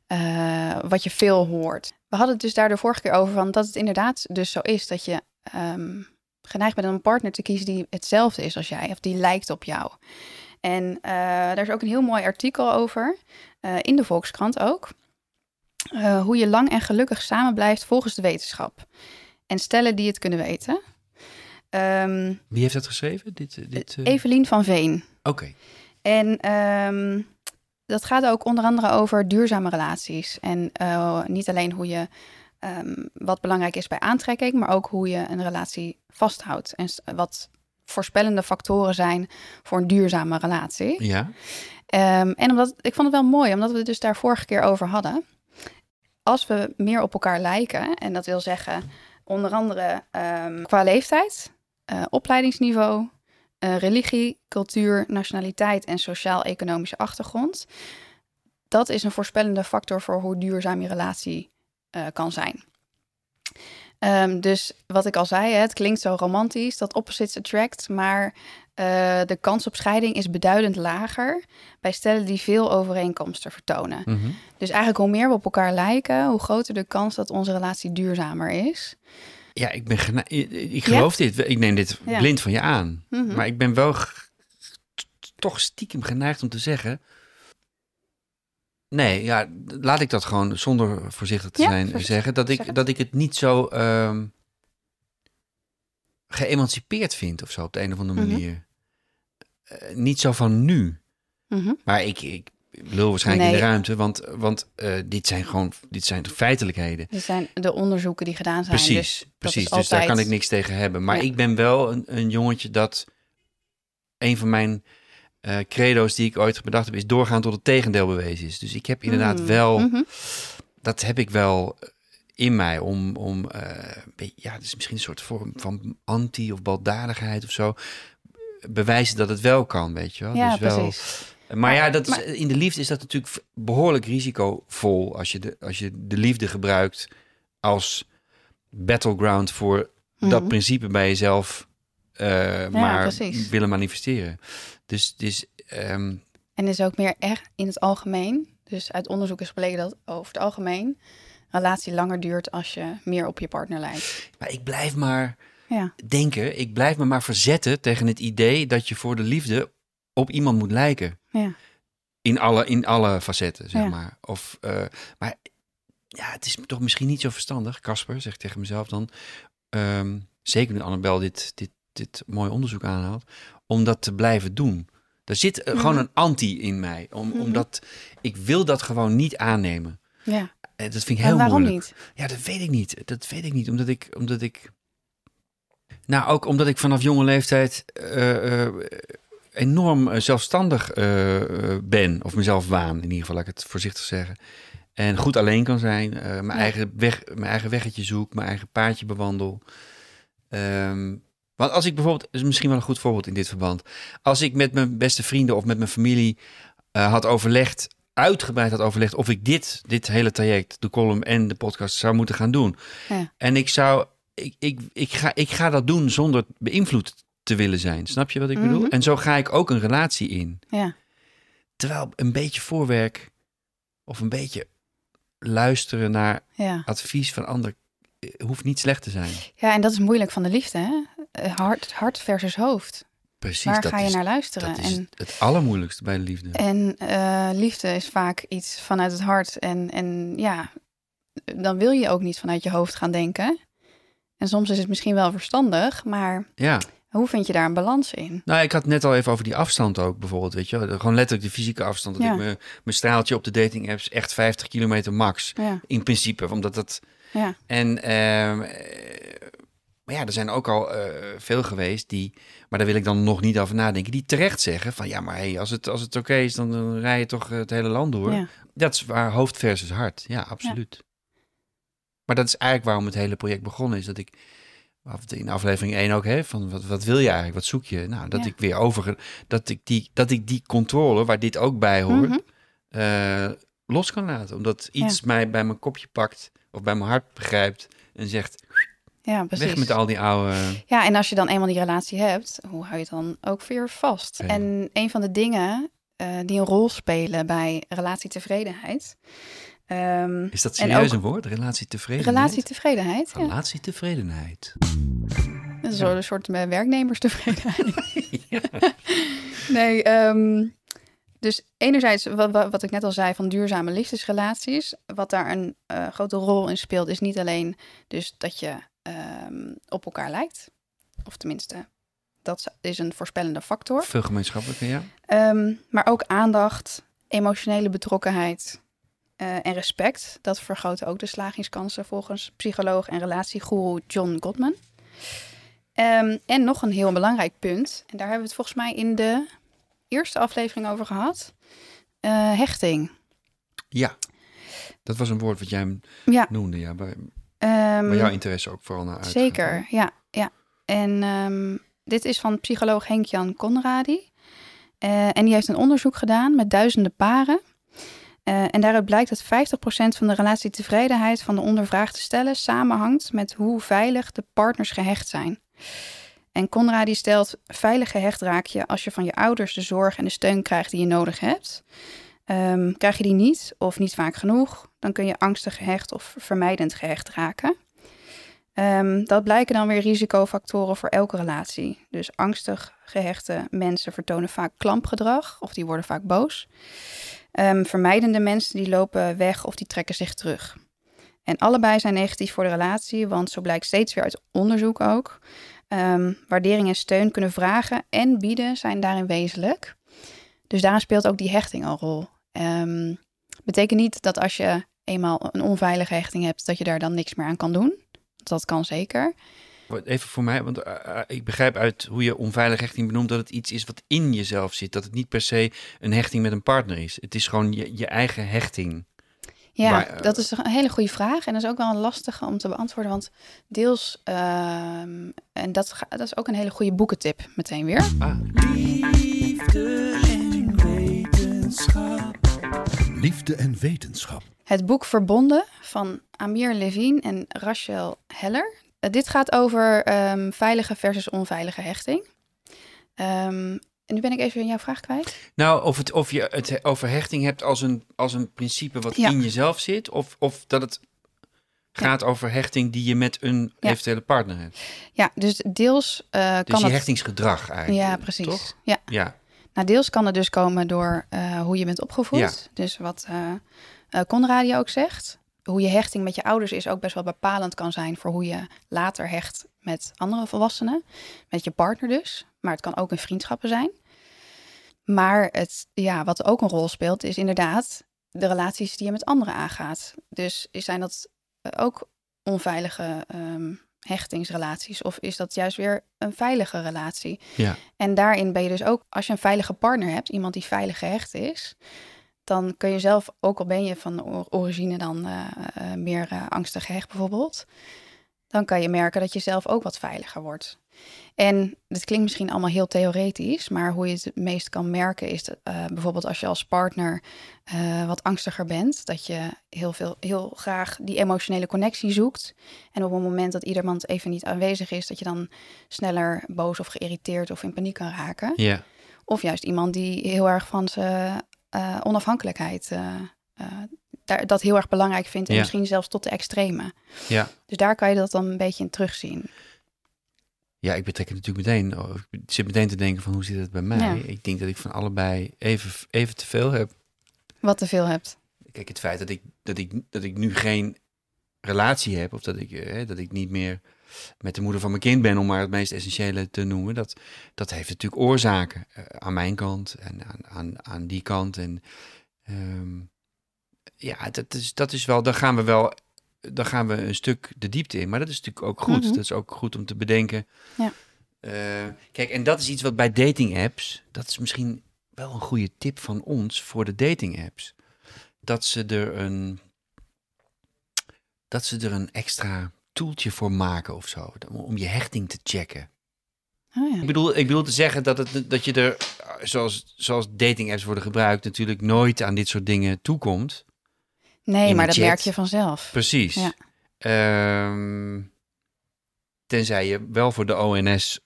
eh, wat je veel hoort. We hadden het dus daar de vorige keer over van dat het inderdaad dus zo is dat je ehm, geneigd bent om een partner te kiezen die hetzelfde is als jij of die lijkt op jou. En eh, daar is ook een heel mooi artikel over, in de Volkskrant ook. Eh, hoe je lang en gelukkig samen blijft volgens de wetenschap. En stellen die het kunnen weten. Ehm Wie heeft dat geschreven? Dit, eh, dit, eh, Evelien van Veen. Oké. En ehm, dat gaat ook onder andere over duurzame relaties. En niet alleen hoe je ehm, wat belangrijk is bij aantrekking, maar ook hoe je een relatie vasthoudt. En wat voorspellende factoren zijn voor een duurzame relatie. Ja. En omdat ik vond het wel mooi, omdat we het dus daar vorige keer over hadden. Als we meer op elkaar lijken, en dat wil zeggen onder andere ehm, qua leeftijd, eh, opleidingsniveau, eh, religie, cultuur, nationaliteit en sociaal-economische achtergrond. Dat is een voorspellende factor voor hoe duurzaam je relatie eh, kan zijn. Ehm, dus wat ik al zei, hè, het klinkt zo romantisch, dat opposites attract, maar eh, de kans op scheiding is beduidend lager bij stellen die veel overeenkomsten vertonen. Mhm. Dus eigenlijk hoe meer we op elkaar lijken, hoe groter de kans dat onze relatie duurzamer is. Ja, ik ben ik- geloof dit. Ik neem dit Ja. blind van je aan. Mhm. Maar ik ben wel toch stiekem geneigd om te zeggen, Nee, ja, laat ik dat gewoon zonder voorzichtig te Ja, zijn voorzichtig. zeggen. Dat ik, het. dat ik het niet zo ehm, geëmancipeerd vind of zo op de een of andere Mhm. manier. Eh, niet zo van nu. Mhm. Maar ik, ik lul waarschijnlijk in de ruimte, want, want eh, dit zijn gewoon dit zijn feitelijkheden. Dit zijn de onderzoeken die gedaan zijn. Precies, dus precies. Dus daar kan ik niks tegen hebben. Maar Ja. ik ben wel een, een jongetje dat een van mijn eh, credo's die ik ooit bedacht heb, is doorgaan tot het tegendeel bewezen is. Dus ik heb inderdaad Mm, wel, mhm. dat heb ik wel in mij om, om eh, ja, het is misschien een soort vorm van anti of baldadigheid of zo. Bewijzen dat het wel kan, weet je wel. Ja, dus wel, precies. maar ja, dat is, maar- in de liefde is dat natuurlijk behoorlijk risicovol als je de, als je de liefde gebruikt als battleground voor dat Mhm. principe bij jezelf eh, maar precies. willen manifesteren. Dus, dus En is ook meer echt in het algemeen. Dus uit onderzoek is gebleken dat over het algemeen een relatie langer duurt als je meer op je partner lijkt. maar ik blijf maar Ja, denken, ik blijf me maar verzetten tegen het idee dat je voor de liefde op iemand moet lijken. ja. In alle, in alle facetten, zeg Ja. maar. Of, eh, maar ja, het is toch misschien niet zo verstandig, Casper, zeg ik tegen mezelf dan. ehm, zeker nu Annabel dit, dit, dit mooie onderzoek aanhaalt, om dat te blijven doen. Er zit eh, gewoon Mhm. een anti in mij, om, Mhm. omdat ik wil dat gewoon niet aannemen. ja. Eh, Dat vind ik En heel waarom moeilijk. niet? Ja, dat weet ik niet. Dat weet ik niet, omdat ik, omdat ik, nou ook omdat ik vanaf jonge leeftijd eh, eh, enorm zelfstandig ben, of mezelf waan, in ieder geval, laat ik het voorzichtig zeggen. En goed alleen kan zijn, mijn, Ja. eigen weg, mijn eigen weggetje zoek, mijn eigen paadje bewandel. Ehm, want als ik bijvoorbeeld, is misschien wel een goed voorbeeld in dit verband, als ik met mijn beste vrienden of met mijn familie eh, had overlegd, uitgebreid had overlegd of ik dit, dit hele traject, de column en de podcast zou moeten gaan doen. Ja. En ik zou, ik, ik, ik, ga, ik ga dat doen zonder beïnvloed te willen zijn. Snap je wat ik bedoel? Mhm. En zo ga ik ook een relatie in. Ja, Terwijl een beetje voorwerk of een beetje luisteren naar ja. advies van anderen eh, hoeft niet slecht te zijn. ja, en dat is moeilijk van de liefde, hè? Eh, Hart, hart versus hoofd. Precies, Waar dat ga je is, naar luisteren? dat is en het, allermoeilijkste bij de liefde. en eh, liefde is vaak iets vanuit het hart. En, en ja, dan wil je ook niet vanuit je hoofd gaan denken. En soms is het misschien wel verstandig, maar Ja, hoe vind je daar een balans in? nou ik had net al even over die afstand ook bijvoorbeeld, weet je. Gewoon letterlijk de fysieke afstand. Dat Ja. ik me- mijn straaltje op de dating apps echt 50 kilometer max. Ja, In principe, omdat dat... ja, En, ehm, eh, maar ja, er zijn ook al eh, veel geweest die, maar daar wil ik dan nog niet over nadenken, die terecht zeggen van ja, maar hey, als het, als het oké is, dan, dan rij je toch het hele land door. ja. Dat is waar hoofd versus hart. Ja, absoluut. Maar dat is eigenlijk waarom het hele project begonnen is. Dat ik in aflevering 1 ook hè, van wat, wat wil je eigenlijk, wat zoek je? Nou, dat Ja. ik weer over, dat ik die, dat ik die controle, waar dit ook bij hoort, Mhm. eh, los kan laten. Omdat iets mij bij mijn kopje pakt of bij mijn hart begrijpt en zegt, Ja, precies. weg met al die oude... Ja, en als je dan eenmaal die relatie hebt, hoe hou je het dan ook weer vast? Ja. En een van de dingen eh, die een rol spelen bij relatietevredenheid. ehm Is dat serieus ook- een woord? Relatietevredenheid? relatietevredenheid, ja. Relatietevredenheid. Dat is wel een soort eh, werknemerstevredenheid. *laughs* Nee, ehm, dus enerzijds wat, wat, wat ik net al zei van duurzame liefdesrelaties. Wat daar een eh, grote rol in speelt is niet alleen dus dat je ehm, op elkaar lijkt. Of tenminste, dat is een voorspellende factor. Veel gemeenschappelijke, ja. Ehm, maar ook aandacht, emotionele betrokkenheid eh, en respect. Dat vergroten ook de slagingskansen volgens psycholoog en relatiegoeroe John Gottman. Ehm, en nog een heel belangrijk punt, en daar hebben we het volgens mij in de eerste aflevering over gehad. Eh, hechting. Ja. Dat was een woord wat jij Ja, noemde, ja. Waar, ehm, waar jouw interesse ook vooral naar uit. Zeker, ja. ja. En ehm, dit is van psycholoog Henk-Jan Conradi. Eh, en die heeft een onderzoek gedaan met duizenden paren. Eh, en daaruit blijkt dat 50% van de relatietevredenheid van de ondervraagde stellen samenhangt met hoe veilig de partners gehecht zijn. En Conradi stelt, veilig gehecht raak je als je van je ouders de zorg en de steun krijgt die je nodig hebt. Ehm, krijg je die niet of niet vaak genoeg, dan kun je angstig gehecht of vermijdend gehecht raken. Ehm, dat blijken dan weer risicofactoren voor elke relatie. Dus angstig gehechte mensen vertonen vaak klampgedrag of die worden vaak boos. Ehm, vermijdende mensen die lopen weg of die trekken zich terug. En allebei zijn negatief voor de relatie, want zo blijkt steeds weer uit onderzoek ook. Waardering en steun kunnen vragen en bieden zijn daarin wezenlijk. Dus daarin speelt ook die hechting een rol. Ehm, betekent niet dat als je eenmaal een onveilige hechting hebt, dat je daar dan niks meer aan kan doen. Dat kan zeker. Even voor mij, want eh, eh, ik begrijp uit hoe je onveilige hechting benoemt dat het iets is wat in jezelf zit. Dat het niet per se een hechting met een partner is. Het is gewoon je, je eigen hechting. Ja, Maar, eh, dat is een hele goede vraag. En dat is ook wel een lastige om te beantwoorden. Want deels, ehm, en dat, ga- dat is ook een hele goede boekentip meteen weer. Ah, Liefde Liefde en wetenschap. Het boek Verbonden van Amir Levine en Rachel Heller. Eh, dit gaat over ehm, veilige versus onveilige hechting. Ehm, en nu ben ik even in jouw vraag kwijt. Nou, of, het, of je het over hechting hebt als een, als een principe wat Ja. in jezelf zit, of, of dat het gaat over hechting die je met een Ja. eventuele partner hebt. Ja, dus deels eh, Dus kan je het... hechtingsgedrag eigenlijk. Ja, precies. Toch? Ja. Ja. Nou, deels kan het dus komen door eh, hoe je bent opgevoed. Ja. Dus wat eh eh, Conradi ook zegt. Hoe je hechting met je ouders is ook best wel bepalend kan zijn voor hoe je later hecht met andere volwassenen. Met je partner dus. Maar het kan ook in vriendschappen zijn. Maar het, ja, wat ook een rol speelt, is inderdaad de relaties die je met anderen aangaat. Dus zijn dat ook onveilige ehm, hechtingsrelaties? Of is dat juist weer een veilige relatie? Ja. En daarin ben je dus ook, als je een veilige partner hebt, iemand die veilig gehecht is, dan kun je zelf, ook al ben je van origine dan eh, eh, meer eh, angstig gehecht bijvoorbeeld, dan kan je merken dat je zelf ook wat veiliger wordt. En dit klinkt misschien allemaal heel theoretisch, maar hoe je het het meest kan merken is dat, eh, bijvoorbeeld als je als partner eh, wat angstiger bent, dat je heel, veel, heel graag die emotionele connectie zoekt. En op het moment dat iemand even niet aanwezig is, dat je dan sneller boos of geïrriteerd of in paniek kan raken. Ja. Of juist iemand die heel erg van zijn eh, onafhankelijkheid daar, dat heel erg belangrijk vindt. En Ja. misschien zelfs tot de extreme. Ja. Dus daar kan je dat dan een beetje in terugzien. Ja, ik betrek het natuurlijk meteen. oh, Ik zit meteen te denken van hoe zit het bij mij? Ja. Ik denk dat ik van allebei even, even te veel heb. Wat te veel hebt. Kijk, het feit dat ik, dat ik, dat ik nu geen relatie heb, of dat ik, eh, dat ik niet meer met de moeder van mijn kind ben, om maar het meest essentiële te noemen, dat, dat heeft natuurlijk oorzaken eh, aan mijn kant en aan, aan, aan die kant. En ehm, ja, dat is, dat is wel, dan gaan we wel, dan gaan we een stuk de diepte in, maar dat is natuurlijk ook goed. Mhm. Dat is ook goed om te bedenken. Ja. Eh, kijk, en dat is iets wat bij dating apps, dat is misschien wel een goede tip van ons voor de dating apps dat ze er een dat ze er een extra toeltje voor maken of zo om je hechting te checken. Oh ja. Ik bedoel, ik bedoel te zeggen dat, het, dat je er zoals, zoals dating apps worden gebruikt natuurlijk nooit aan dit soort dingen toekomt. Nee, maar dat merk je vanzelf. Precies. Ja. Ehm, tenzij je wel voor de ONS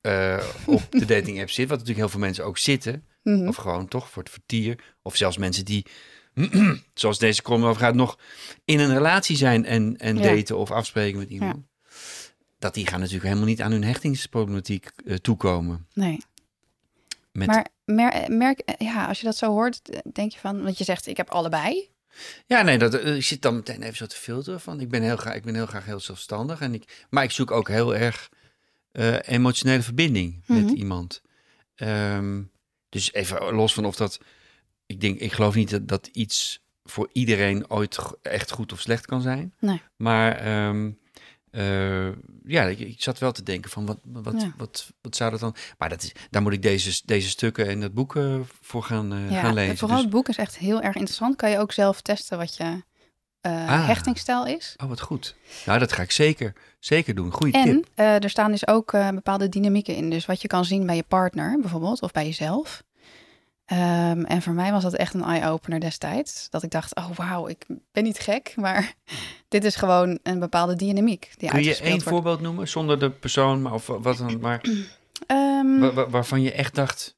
eh, op de *laughs* dating app zit, wat natuurlijk heel veel mensen ook zitten. Mhm. Of gewoon toch voor het vertier. Of zelfs mensen die, *clears throat* zoals deze column over gaat, nog in een relatie zijn en, en Ja. daten of afspreken met iemand. Dat die gaan natuurlijk helemaal niet aan hun hechtingsproblematiek eh, toekomen. Nee. Met, Maar mer- merk, ja, als je dat zo hoort, denk je van, want je zegt, ik heb allebei. Ja, nee, dat, eh, ik zit dan meteen even zo te filteren van. Ik ben heel graag, ik ben heel graag heel zelfstandig. En ik, maar ik zoek ook heel erg eh, emotionele verbinding met Mhm. iemand. Ehm, dus even los van of dat. Ik denk, ik geloof niet dat, dat iets voor iedereen ooit echt goed of slecht kan zijn. Nee. Maar ehm, eh, ja, ik, ik zat wel te denken van wat, wat, Ja. wat, wat zou dat dan. Maar dat is, daar moet ik deze, deze stukken en dat boek eh, voor gaan, eh, Ja, gaan lezen. vooral Dus- het boek is echt heel erg interessant. Kan je ook zelf testen wat je Ah. hechtingsstijl is. Oh, wat goed. Nou, dat ga ik zeker, zeker doen. Goeie En tip. eh, er staan dus ook bepaalde dynamieken in. Dus wat je kan zien bij je partner bijvoorbeeld, of bij jezelf. Ehm, en voor mij was dat echt een eye-opener destijds. Dat ik dacht, oh wauw, ik ben niet gek, maar *laughs* dit is gewoon een bepaalde dynamiek die Kun je één wordt. voorbeeld noemen, zonder de persoon, maar of wat dan, maar Ehm, wa- wa- waarvan je echt dacht,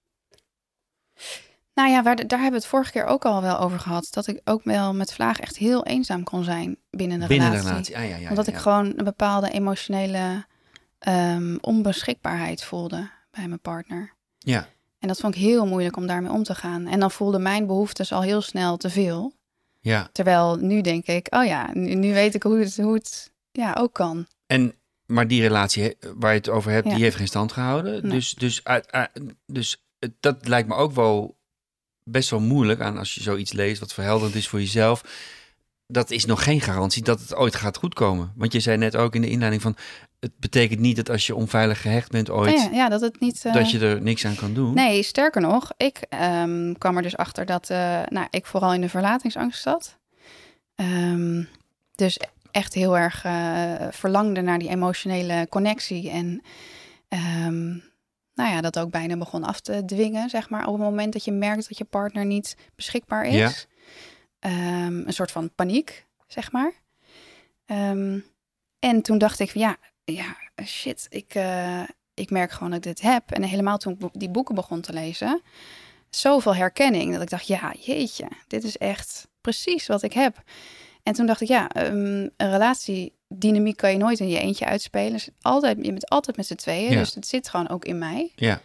nou ja, waar, daar hebben we het vorige keer ook al wel over gehad. Dat ik ook wel met Vlaag echt heel eenzaam kon zijn binnen de binnen de relatie. Ah, ja, ja, Omdat ik gewoon een bepaalde emotionele ehm, onbeschikbaarheid voelde bij mijn partner. Ja, En dat vond ik heel moeilijk om daarmee om te gaan. En dan voelden mijn behoeftes al heel snel te veel. Ja. Terwijl nu denk ik, oh ja, nu, nu weet ik hoe het, hoe het ja, ook kan. En, maar die relatie waar je het over hebt, Ja. die heeft geen stand gehouden. Nee. Dus, dus, dus dat lijkt me ook wel best wel moeilijk aan als je zoiets leest wat verhelderend is voor jezelf. Dat is nog geen garantie dat het ooit gaat goedkomen. Want je zei net ook in de inleiding van, het betekent niet dat als je onveilig gehecht bent ooit, Oh ja, ja, dat het niet... eh, dat je er niks aan kan doen. Nee, sterker nog, ik ehm, kwam er dus achter dat eh, nou, ik vooral in de verlatingsangst zat. Ehm, dus echt heel erg eh, verlangde naar die emotionele connectie. En ehm, nou ja, dat ook bijna begon af te dwingen, zeg maar. Op het moment dat je merkt dat je partner niet beschikbaar is. Ja. Ehm, een soort van paniek, zeg maar. Ehm, en toen dacht ik, van, ja, ja, shit, ik, eh, ik merk gewoon dat ik dit heb. En helemaal toen ik die boeken begon te lezen, zoveel herkenning. Dat ik dacht, ja, jeetje, dit is echt precies wat ik heb. En toen dacht ik, ja, ehm, een relatiedynamiek kan je nooit in je eentje uitspelen. Dus altijd, je bent altijd met z'n tweeën, Ja. dus het zit gewoon ook in mij. Ja,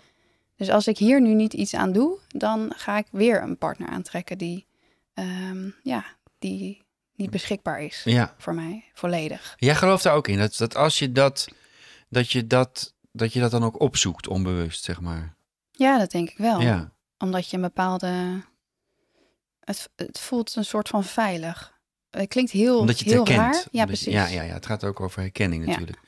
Dus als ik hier nu niet iets aan doe, dan ga ik weer een partner aantrekken die, ehm, ja, die niet beschikbaar is ja. voor mij, volledig. Jij gelooft daar ook in, dat, dat als je dat, dat je dat, dat je dat dan ook opzoekt, onbewust, zeg maar. Ja, dat denk ik wel. Ja, Omdat je een bepaalde... Het, het voelt een soort van veilig. Het klinkt heel, omdat je het heel herkent. raar. Ja, je- precies. ja, ja, ja, het gaat ook over herkenning Ja. natuurlijk.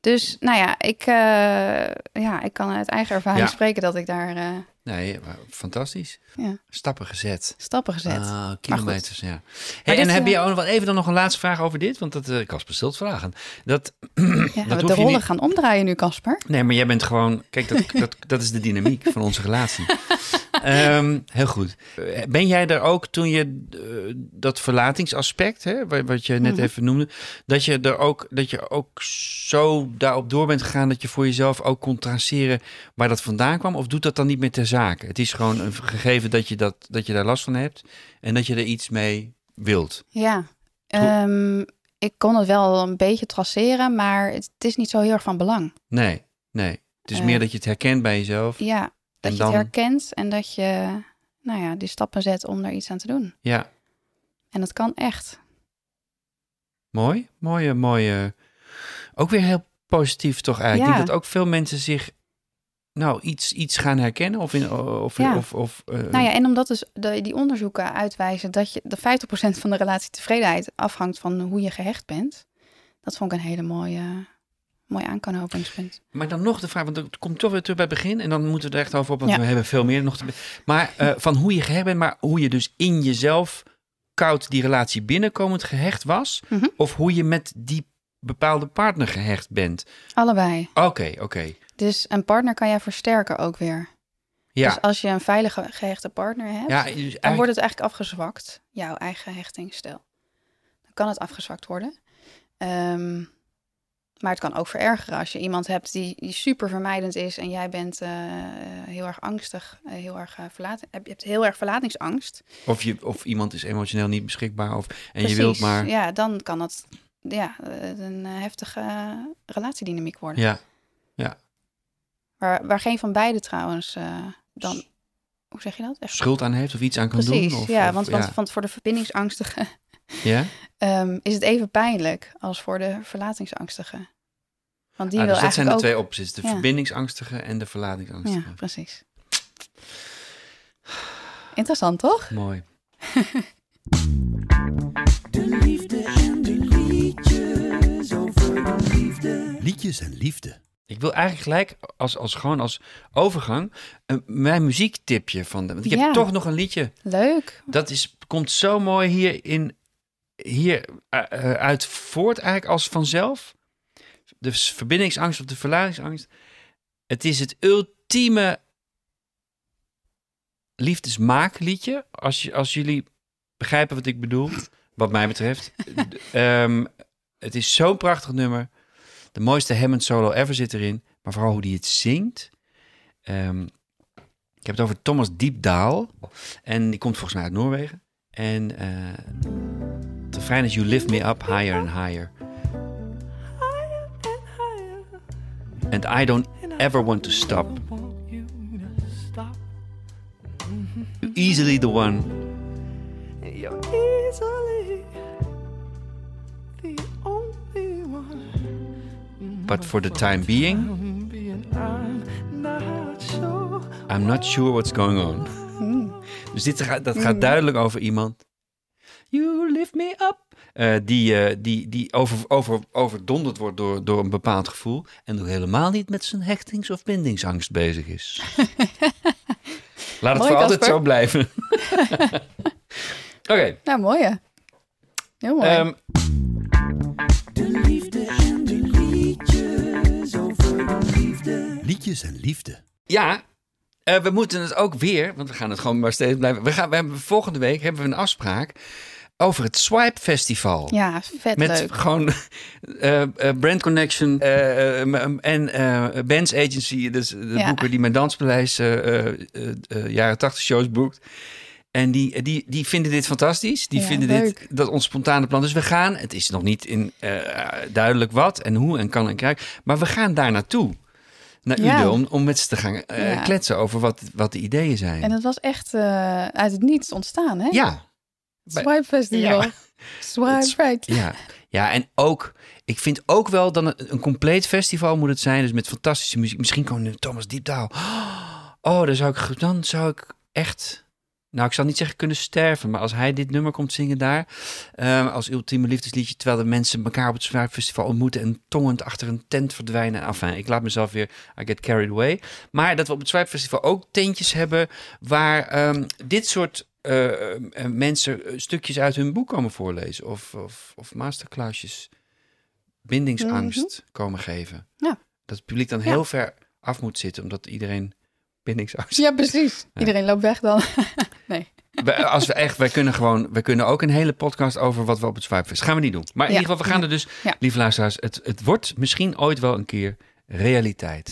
Dus nou ja ik, eh, ja, ik kan uit eigen ervaring Ja. spreken dat ik daar eh, Nee, fantastisch. Ja. Stappen gezet. stappen gezet. Ah, kilometers, ja. Hey, en heb eh, je ook nog wel even dan nog een laatste vraag over dit? Want dat, uh, Kasper stelt vragen. Dat, *clears throat* ja, dat we de rollen niet- gaan omdraaien nu, Casper. Nee, maar jij bent gewoon... Kijk, dat, *laughs* dat, dat is de dynamiek van onze relatie. *laughs* Ehm, heel goed. Eh, Ben jij er ook toen je eh, dat verlatingsaspect, hè, wa- wat je net Mhm. even noemde, dat je er ook, dat je ook zo daarop door bent gegaan dat je voor jezelf ook kon traceren waar dat vandaan kwam? Of doet dat dan niet meer ter zake? Het is gewoon een gegeven dat je, dat, dat je daar last van hebt en dat je er iets mee wilt. Ja, Ehm, ik kon het wel een beetje traceren, maar het, het is niet zo heel erg van belang. Nee, nee. Het is Eh, meer dat je het herkent bij jezelf. Ja, dat En je dan- het herkent en dat je nou ja, die stappen zet om er iets aan te doen. Ja, En dat kan echt. Mooi, mooie, mooie. Ook weer heel positief toch eigenlijk. Ik denk dat ook veel mensen zich nou iets, iets gaan herkennen of in of, Ja. of, of eh, Nou ja, en omdat dus de, die onderzoeken uitwijzen dat je de 50% van de relatietevredenheid afhangt van hoe je gehecht bent. Dat vond ik een hele mooie, mooi aanknopingspunt. Maar dan nog de vraag, want het komt toch weer terug bij het begin en dan moeten we er echt over op, want Ja. we hebben veel meer nog te. Maar eh, van hoe je gehecht bent, maar hoe je dus in jezelf koud die relatie binnenkomend gehecht was, Mhm. of hoe je met die bepaalde partner gehecht bent. Allebei. Oké, oké. Dus een partner kan jij versterken ook weer. Ja, Dus als je een veilige gehechte partner hebt, ja, dus dan eigenlijk- wordt het eigenlijk afgezwakt, jouw eigen hechtingsstijl. Dan kan het afgezwakt worden. Ehm, maar het kan ook verergeren als je iemand hebt die, die super vermijdend is en jij bent eh, heel erg angstig, eh, heel erg uh, verlaten. Je hebt heel erg verlatingsangst. of, je, of iemand is emotioneel niet beschikbaar of, en Precies. je wilt maar. Ja, dan kan het ja, eh, een eh, heftige eh, relatiedynamiek worden. Ja, Waar, waar geen van beiden trouwens eh, dan, hoe zeg je dat? Echt schuld aan heeft of iets aan kan Precies, doen. Of, ja, of- want, want, want voor de verbindingsangstigen ja? *laughs* ehm, is het even pijnlijk als voor de verlatingsangstigen. Want die Ah, wil dus dat zijn de twee opties: de Ja. verbindingsangstige en de verlatingsangstige. Ja, precies. Interessant, toch? *laughs* Mooi. De liefde en de liedjes over de liefde. Liedjes en liefde. Ik wil eigenlijk gelijk als, als gewoon als overgang een, mijn muziektipje van de. Want ik heb toch nog een liedje. Leuk. Dat is, komt zo mooi hier, in, hier eh, uit voort, eigenlijk als vanzelf. De verbindingsangst of de verlatingsangst. Het is het ultieme liefdesmaakliedje. Als, je, als jullie begrijpen wat ik bedoel, wat mij betreft. *laughs* Ehm, het is zo'n prachtig nummer. De mooiste Hammond solo ever zit erin. Maar vooral hoe die het zingt. Ehm, ik heb het over Thomas Diepdaal. En die komt volgens mij uit Noorwegen. En eh the fijn is You Lift Me Up Higher and Higher. And I don't ever want stop. to stop. easily the one. But for the time being, I'm not sure. What's going on. Dus dit gaat, dat gaat duidelijk over iemand. You lift me up. Eh, die eh, die, die over, over, overdonderd wordt door, door een bepaald gevoel. En nog helemaal niet met zijn hechtings- of bindingsangst bezig is. *laughs* Laat het Mooi, voor altijd zo blijven. *laughs* Oké. Nou, mooi hè? Heel mooi. ehm, Liedjes en liefde. ja, eh, we moeten het ook weer, want we gaan het gewoon maar steeds blijven. We gaan, we hebben, volgende week hebben we een afspraak over het Swipe Festival. ja, vet Met leuk. gewoon *laughs* eh, eh, brand connection en eh Bands Agency, dus de Ja. boeken die mijn danspaleis jaren 80 shows boekt. En die, die, die vinden dit fantastisch. Die Ja, vinden leuk. dit dat ons spontane plan. Dus we gaan. Het is nog niet in eh, duidelijk wat en hoe en kan en krijg. Maar we gaan daar naartoe. Naar Ja. Ude om, om met ze te gaan eh, Ja. kletsen over wat, wat de ideeën zijn. En het was echt eh, uit het niets ontstaan, hè? ja, Swipe Festival. Ja. Swipe right. Ja, ja, en ook, ik vind ook wel dan een, een compleet festival moet het zijn. Dus met fantastische muziek. Misschien een Thomas Diepdaal. Oh, dan zou ik, dan zou ik echt, nou ik zal niet zeggen kunnen sterven. Maar als hij dit nummer komt zingen daar, eh, als ultieme liefdesliedje. Terwijl de mensen elkaar op het Festival ontmoeten en tongend achter een tent verdwijnen. Enfin, ik laat mezelf weer, I get carried away. Maar dat we op het Zwaar Festival ook tentjes hebben waar ehm, dit soort eh, eh, mensen eh, stukjes uit hun boek komen voorlezen. Of, of, of masterclassjes bindingsangst komen geven. Mhm. Ja. Dat het publiek dan Ja. heel ver af moet zitten, omdat iedereen bindingsangst Ja, precies. *laughs* Iedereen loopt weg dan. *laughs* nee. wij, als we echt, wij kunnen gewoon, wij kunnen ook een hele podcast over wat we op het Swipefest. Gaan we niet doen. Maar in Ja. ieder geval, we gaan er dus, Ja. lieve luisteraars, het, het wordt misschien ooit wel een keer realiteit.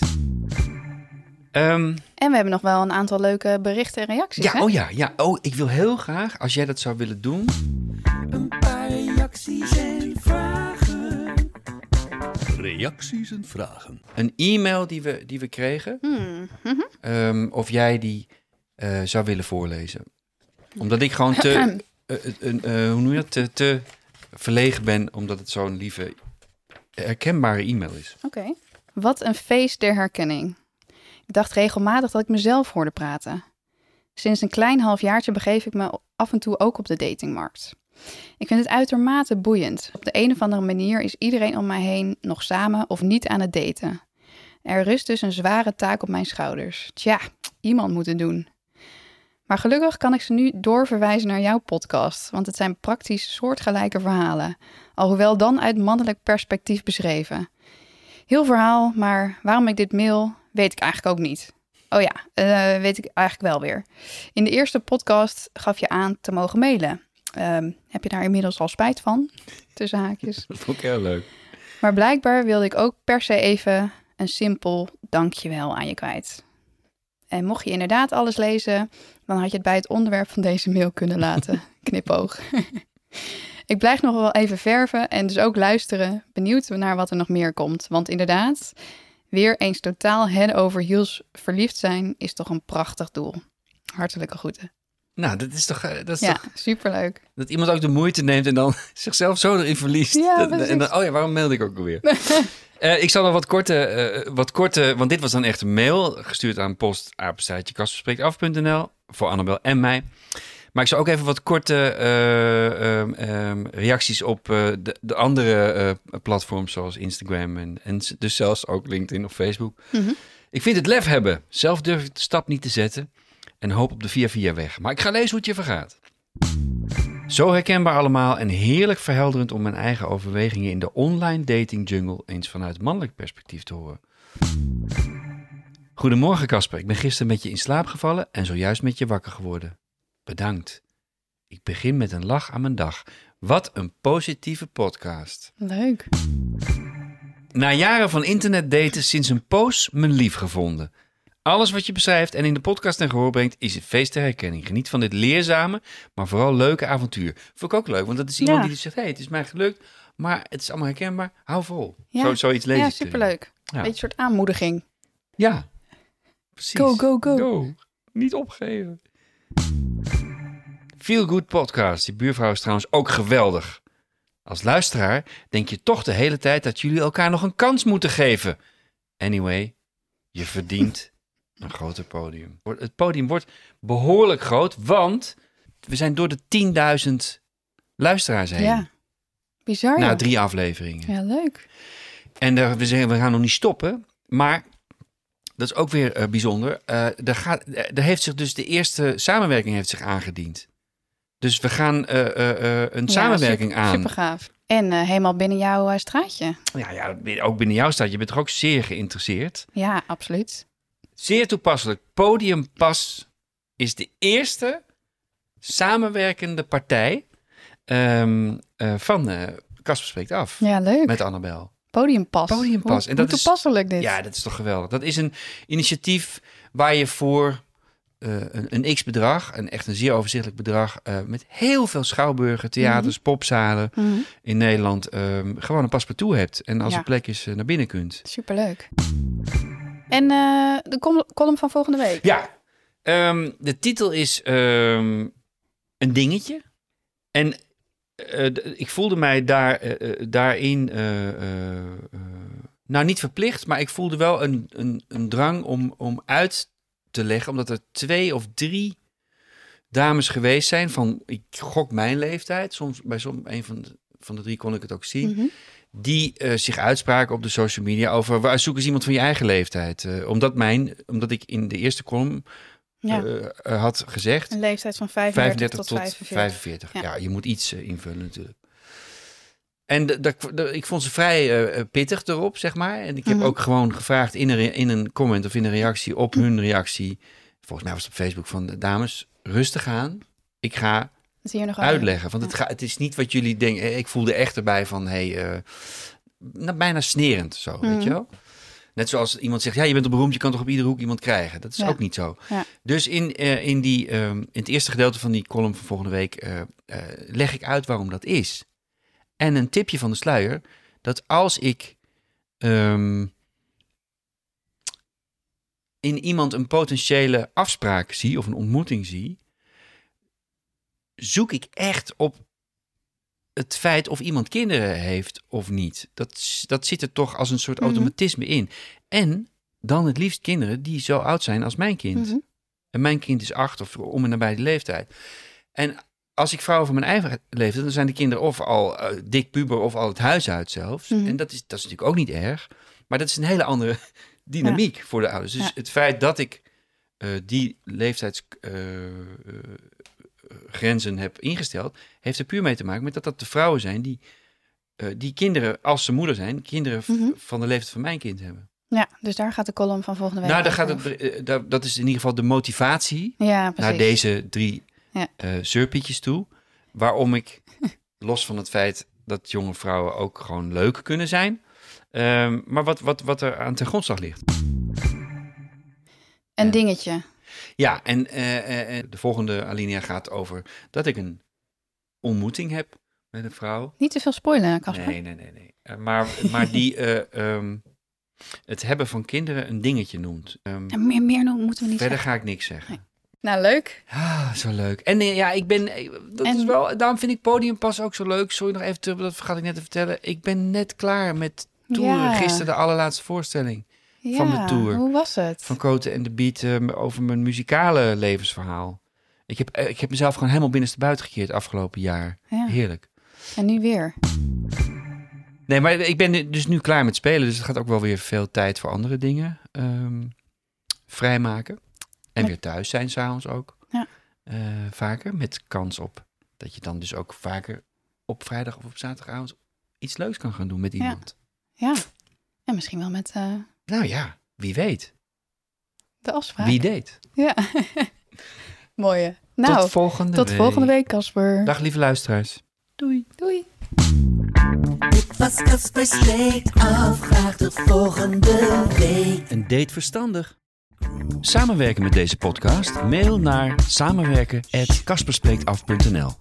Ehm, En we hebben nog wel een aantal leuke berichten en reacties, ja, hè? oh ja, ja. Oh, ik wil heel graag, als jij dat zou willen doen. Een paar reacties en vragen. Reacties en vragen. Een e-mail die we, die we kregen, Hmm. mhm. ehm, of jij die eh, zou willen voorlezen. Omdat ik gewoon te, *clears throat* eh, hoe noem je dat, te, te verlegen ben, omdat het zo'n lieve, herkenbare e-mail is. Oké. Wat een feest der herkenning. Ik dacht regelmatig dat ik mezelf hoorde praten. Sinds een klein halfjaartje begeef ik me af en toe ook op de datingmarkt. Ik vind het uitermate boeiend. Op de een of andere manier is iedereen om mij heen nog samen of niet aan het daten. Er rust dus een zware taak op mijn schouders. Tja, iemand moet het doen. Maar gelukkig kan ik ze nu doorverwijzen naar jouw podcast, want het zijn praktisch soortgelijke verhalen, alhoewel dan uit mannelijk perspectief beschreven. Heel verhaal, maar waarom ik dit mail, weet ik eigenlijk ook niet. Oh ja, eh, weet ik eigenlijk wel weer. In de eerste podcast gaf je aan te mogen mailen. Ehm, heb je daar inmiddels al spijt van? Tussen haakjes. *laughs* Dat vond ik heel leuk. Maar blijkbaar wilde ik ook per se even een simpel dankjewel aan je kwijt. En mocht je inderdaad alles lezen, dan had je het bij het onderwerp van deze mail kunnen laten. *laughs* Knipoog. *laughs* ik blijf nog wel even verven en dus ook luisteren, benieuwd naar wat er nog meer komt. Want inderdaad, weer eens totaal head over heels verliefd zijn is toch een prachtig doel. Hartelijke groeten. Nou, dat is toch, eh, dat is Ja, toch superleuk. dat iemand ook de moeite neemt en dan *laughs* zichzelf zo erin verliest. Ja, Dat- precies. en dan, oh ja, waarom mailde ik ook alweer? *laughs* Eh, ik zal nog wat korte, eh, wat korte, want dit was dan echt een mail gestuurd aan post af.nl voor Annabel en mij. Maar ik zal ook even wat korte eh, ehm, ehm, reacties op de, de andere platforms zoals Instagram en, en dus zelfs ook LinkedIn of Facebook. Mhm. Ik vind het lef hebben. Zelf durf ik de stap niet te zetten en hoop op de via via weg. Maar ik ga lezen hoe het je vergaat. Zo herkenbaar allemaal en heerlijk verhelderend om mijn eigen overwegingen in de online dating jungle eens vanuit mannelijk perspectief te horen. Goedemorgen Casper, ik ben gisteren met je in slaap gevallen en zojuist met je wakker geworden. Bedankt. Ik begin met een lach aan mijn dag. Wat een positieve podcast. Leuk. Na jaren van internetdaten sinds een poos mijn lief gevonden. Alles wat je beschrijft en in de podcast ten gehoor brengt is een feest ter herkenning. Geniet van dit leerzame, maar vooral leuke avontuur. Vond ik ook leuk, want dat is iemand Ja. die zegt... hey, het is mij gelukt, maar het is allemaal herkenbaar. Hou vol. Ja. Zo, zoiets lees Ja, eh. superleuk. Ja. Beetje een soort aanmoediging. Ja, precies. Go, go, go. Niet opgeven. Feel Good Podcast. Die buurvrouw is trouwens ook geweldig. Als luisteraar denk je toch de hele tijd dat jullie elkaar nog een kans moeten geven. Anyway, je verdient een groter podium. Het podium wordt behoorlijk groot, want we zijn door de 10.000 luisteraars heen. Ja. Bizar. Na drie afleveringen. Ja, leuk. En we zeggen, we gaan nog niet stoppen. Maar dat is ook weer eh, bijzonder. Eh er, gaat, er heeft zich dus de eerste samenwerking heeft zich aangediend. Dus we gaan eh, eh, eh, een samenwerking aan. Super gaaf. En eh, helemaal binnen jouw eh, straatje. Ja, ja, ook binnen jou staat. Je bent er ook zeer geïnteresseerd. Ja, absoluut. Zeer toepasselijk. Podiumpas is de eerste samenwerkende partij ehm, eh, van eh Casper Spreekt Af. Ja, leuk. Met Annabel. Podiumpas. Podiumpas. Hoe, En dat hoe is- toepasselijk dit. Ja, dat is toch geweldig. Dat is een initiatief waar je voor eh, een, een x-bedrag, een echt een zeer overzichtelijk bedrag, eh, met heel veel schouwburgen, theaters, popzalen Mhm. in Nederland, ehm, gewoon een paspartout hebt. En als Ja. er plek is, eh, naar binnen kunt. Superleuk. En eh, de col- column van volgende week. Ja, ehm, de titel is ehm, een dingetje. En eh, d- ik voelde mij daar, eh, eh, daarin, eh, eh, eh, nou niet verplicht, maar ik voelde wel een, een, een drang om, om uit te leggen, omdat er twee of drie dames geweest zijn van, ik gok mijn leeftijd, soms bij som, een van de, van de drie kon ik het ook zien, Mhm. Die eh, zich uitspraken op de social media over, waar zoek eens iemand van je eigen leeftijd. Eh, omdat, mijn, omdat ik in de eerste column Ja. eh, had gezegd, Een leeftijd van 35, 35 tot, tot 45. 45. Ja. Ja. je moet iets invullen natuurlijk. En ik vond ze vrij pittig erop, zeg maar. En ik heb Mhm. ook gewoon gevraagd in een, in een comment of in een reactie op hun reactie. Volgens mij was het op Facebook van de dames, rustig aan. Ik ga zie je nog uitleggen. Want het, ga, het is niet wat jullie denken. Eh, Ik voelde echt erbij van, hey, eh, nou, bijna snerend zo, Mhm. weet je wel. Net zoals iemand zegt, ja, je bent toch beroemd, je kan toch op iedere hoek iemand krijgen. Dat is Ja. ook niet zo. Ja. Dus in, eh, in, die, ehm, in het eerste gedeelte van die column van volgende week leg ik uit waarom dat is. En een tipje van de sluier, dat als ik ehm, in iemand een potentiële afspraak zie of een ontmoeting zie, zoek ik echt op het feit of iemand kinderen heeft of niet. Dat, dat zit er toch als een soort Mhm. automatisme in. En dan het liefst kinderen die zo oud zijn als mijn kind. Mhm. En mijn kind is acht of om en nabij de leeftijd. En als ik vrouwen van mijn eigen leeftijd, dan zijn de kinderen of al eh, dik puber of al het huis uit zelfs. Mhm. En dat is, dat is natuurlijk ook niet erg. Maar dat is een hele andere *laughs* dynamiek voor de ouders. Dus Ja. het feit dat ik eh, die leeftijdsgrenzen heb ingesteld, heeft er puur mee te maken met dat dat de vrouwen zijn die, eh, die kinderen, als ze moeder zijn, kinderen Mhm. van de leeftijd van mijn kind hebben. Ja, dus daar gaat de column van volgende week Nou, daar gaat het, eh, daar- dat is in ieder geval de motivatie Ja, naar deze drie Ja. eh surpietjes toe. Waarom ik, *laughs* los van het feit dat jonge vrouwen ook gewoon leuk kunnen zijn, ehm, maar wat, wat, wat er aan ten grondslag ligt. Een dingetje. Ja, en eh, eh, eh, de volgende alinea gaat over dat ik een ontmoeting heb met een vrouw. Niet te veel spoilen, Casper. Nee, nee, nee, nee. Maar, maar die *laughs* eh, ehm, het hebben van kinderen een dingetje noemt. En meer, meer moeten we niet verder zeggen. ga ik niks zeggen. Nou, leuk. Ah, zo leuk. En ja, ik ben. Dat En- is wel. Daarom vind ik podiumpas ook zo leuk. Sorry nog even terug, dat vergat ik net te vertellen. Ik ben net klaar met toeren. Ja. Gisteren de allerlaatste voorstelling Ja, van de tour. Hoe was het? van Cote en de Beat eh, over mijn muzikale levensverhaal. Ik heb, eh, ik heb mezelf gewoon helemaal binnenstebuiten gekeerd afgelopen jaar. Ja. Heerlijk. En nu weer. Nee, maar ik ben dus nu klaar met spelen. Dus het gaat ook wel weer veel tijd voor andere dingen ehm, vrijmaken. En Met- weer thuis zijn s'avonds ook. Ja. Eh, vaker. Met kans op dat je dan dus ook vaker op vrijdag of op zaterdagavond iets leuks kan gaan doen met Ja. iemand. Ja. En misschien wel met Nou ja, wie weet. de afspraak. Wie deed. Ja. *laughs* Mooie. Nou, tot volgende tot week. volgende week, Casper. Dag lieve luisteraars. Doei. Doei. Dit was Casper Spreekt Af. Graag tot volgende week. Een date verstandig. Samenwerken met deze podcast? Mail naar samenwerken@kasperspreektaf.nl.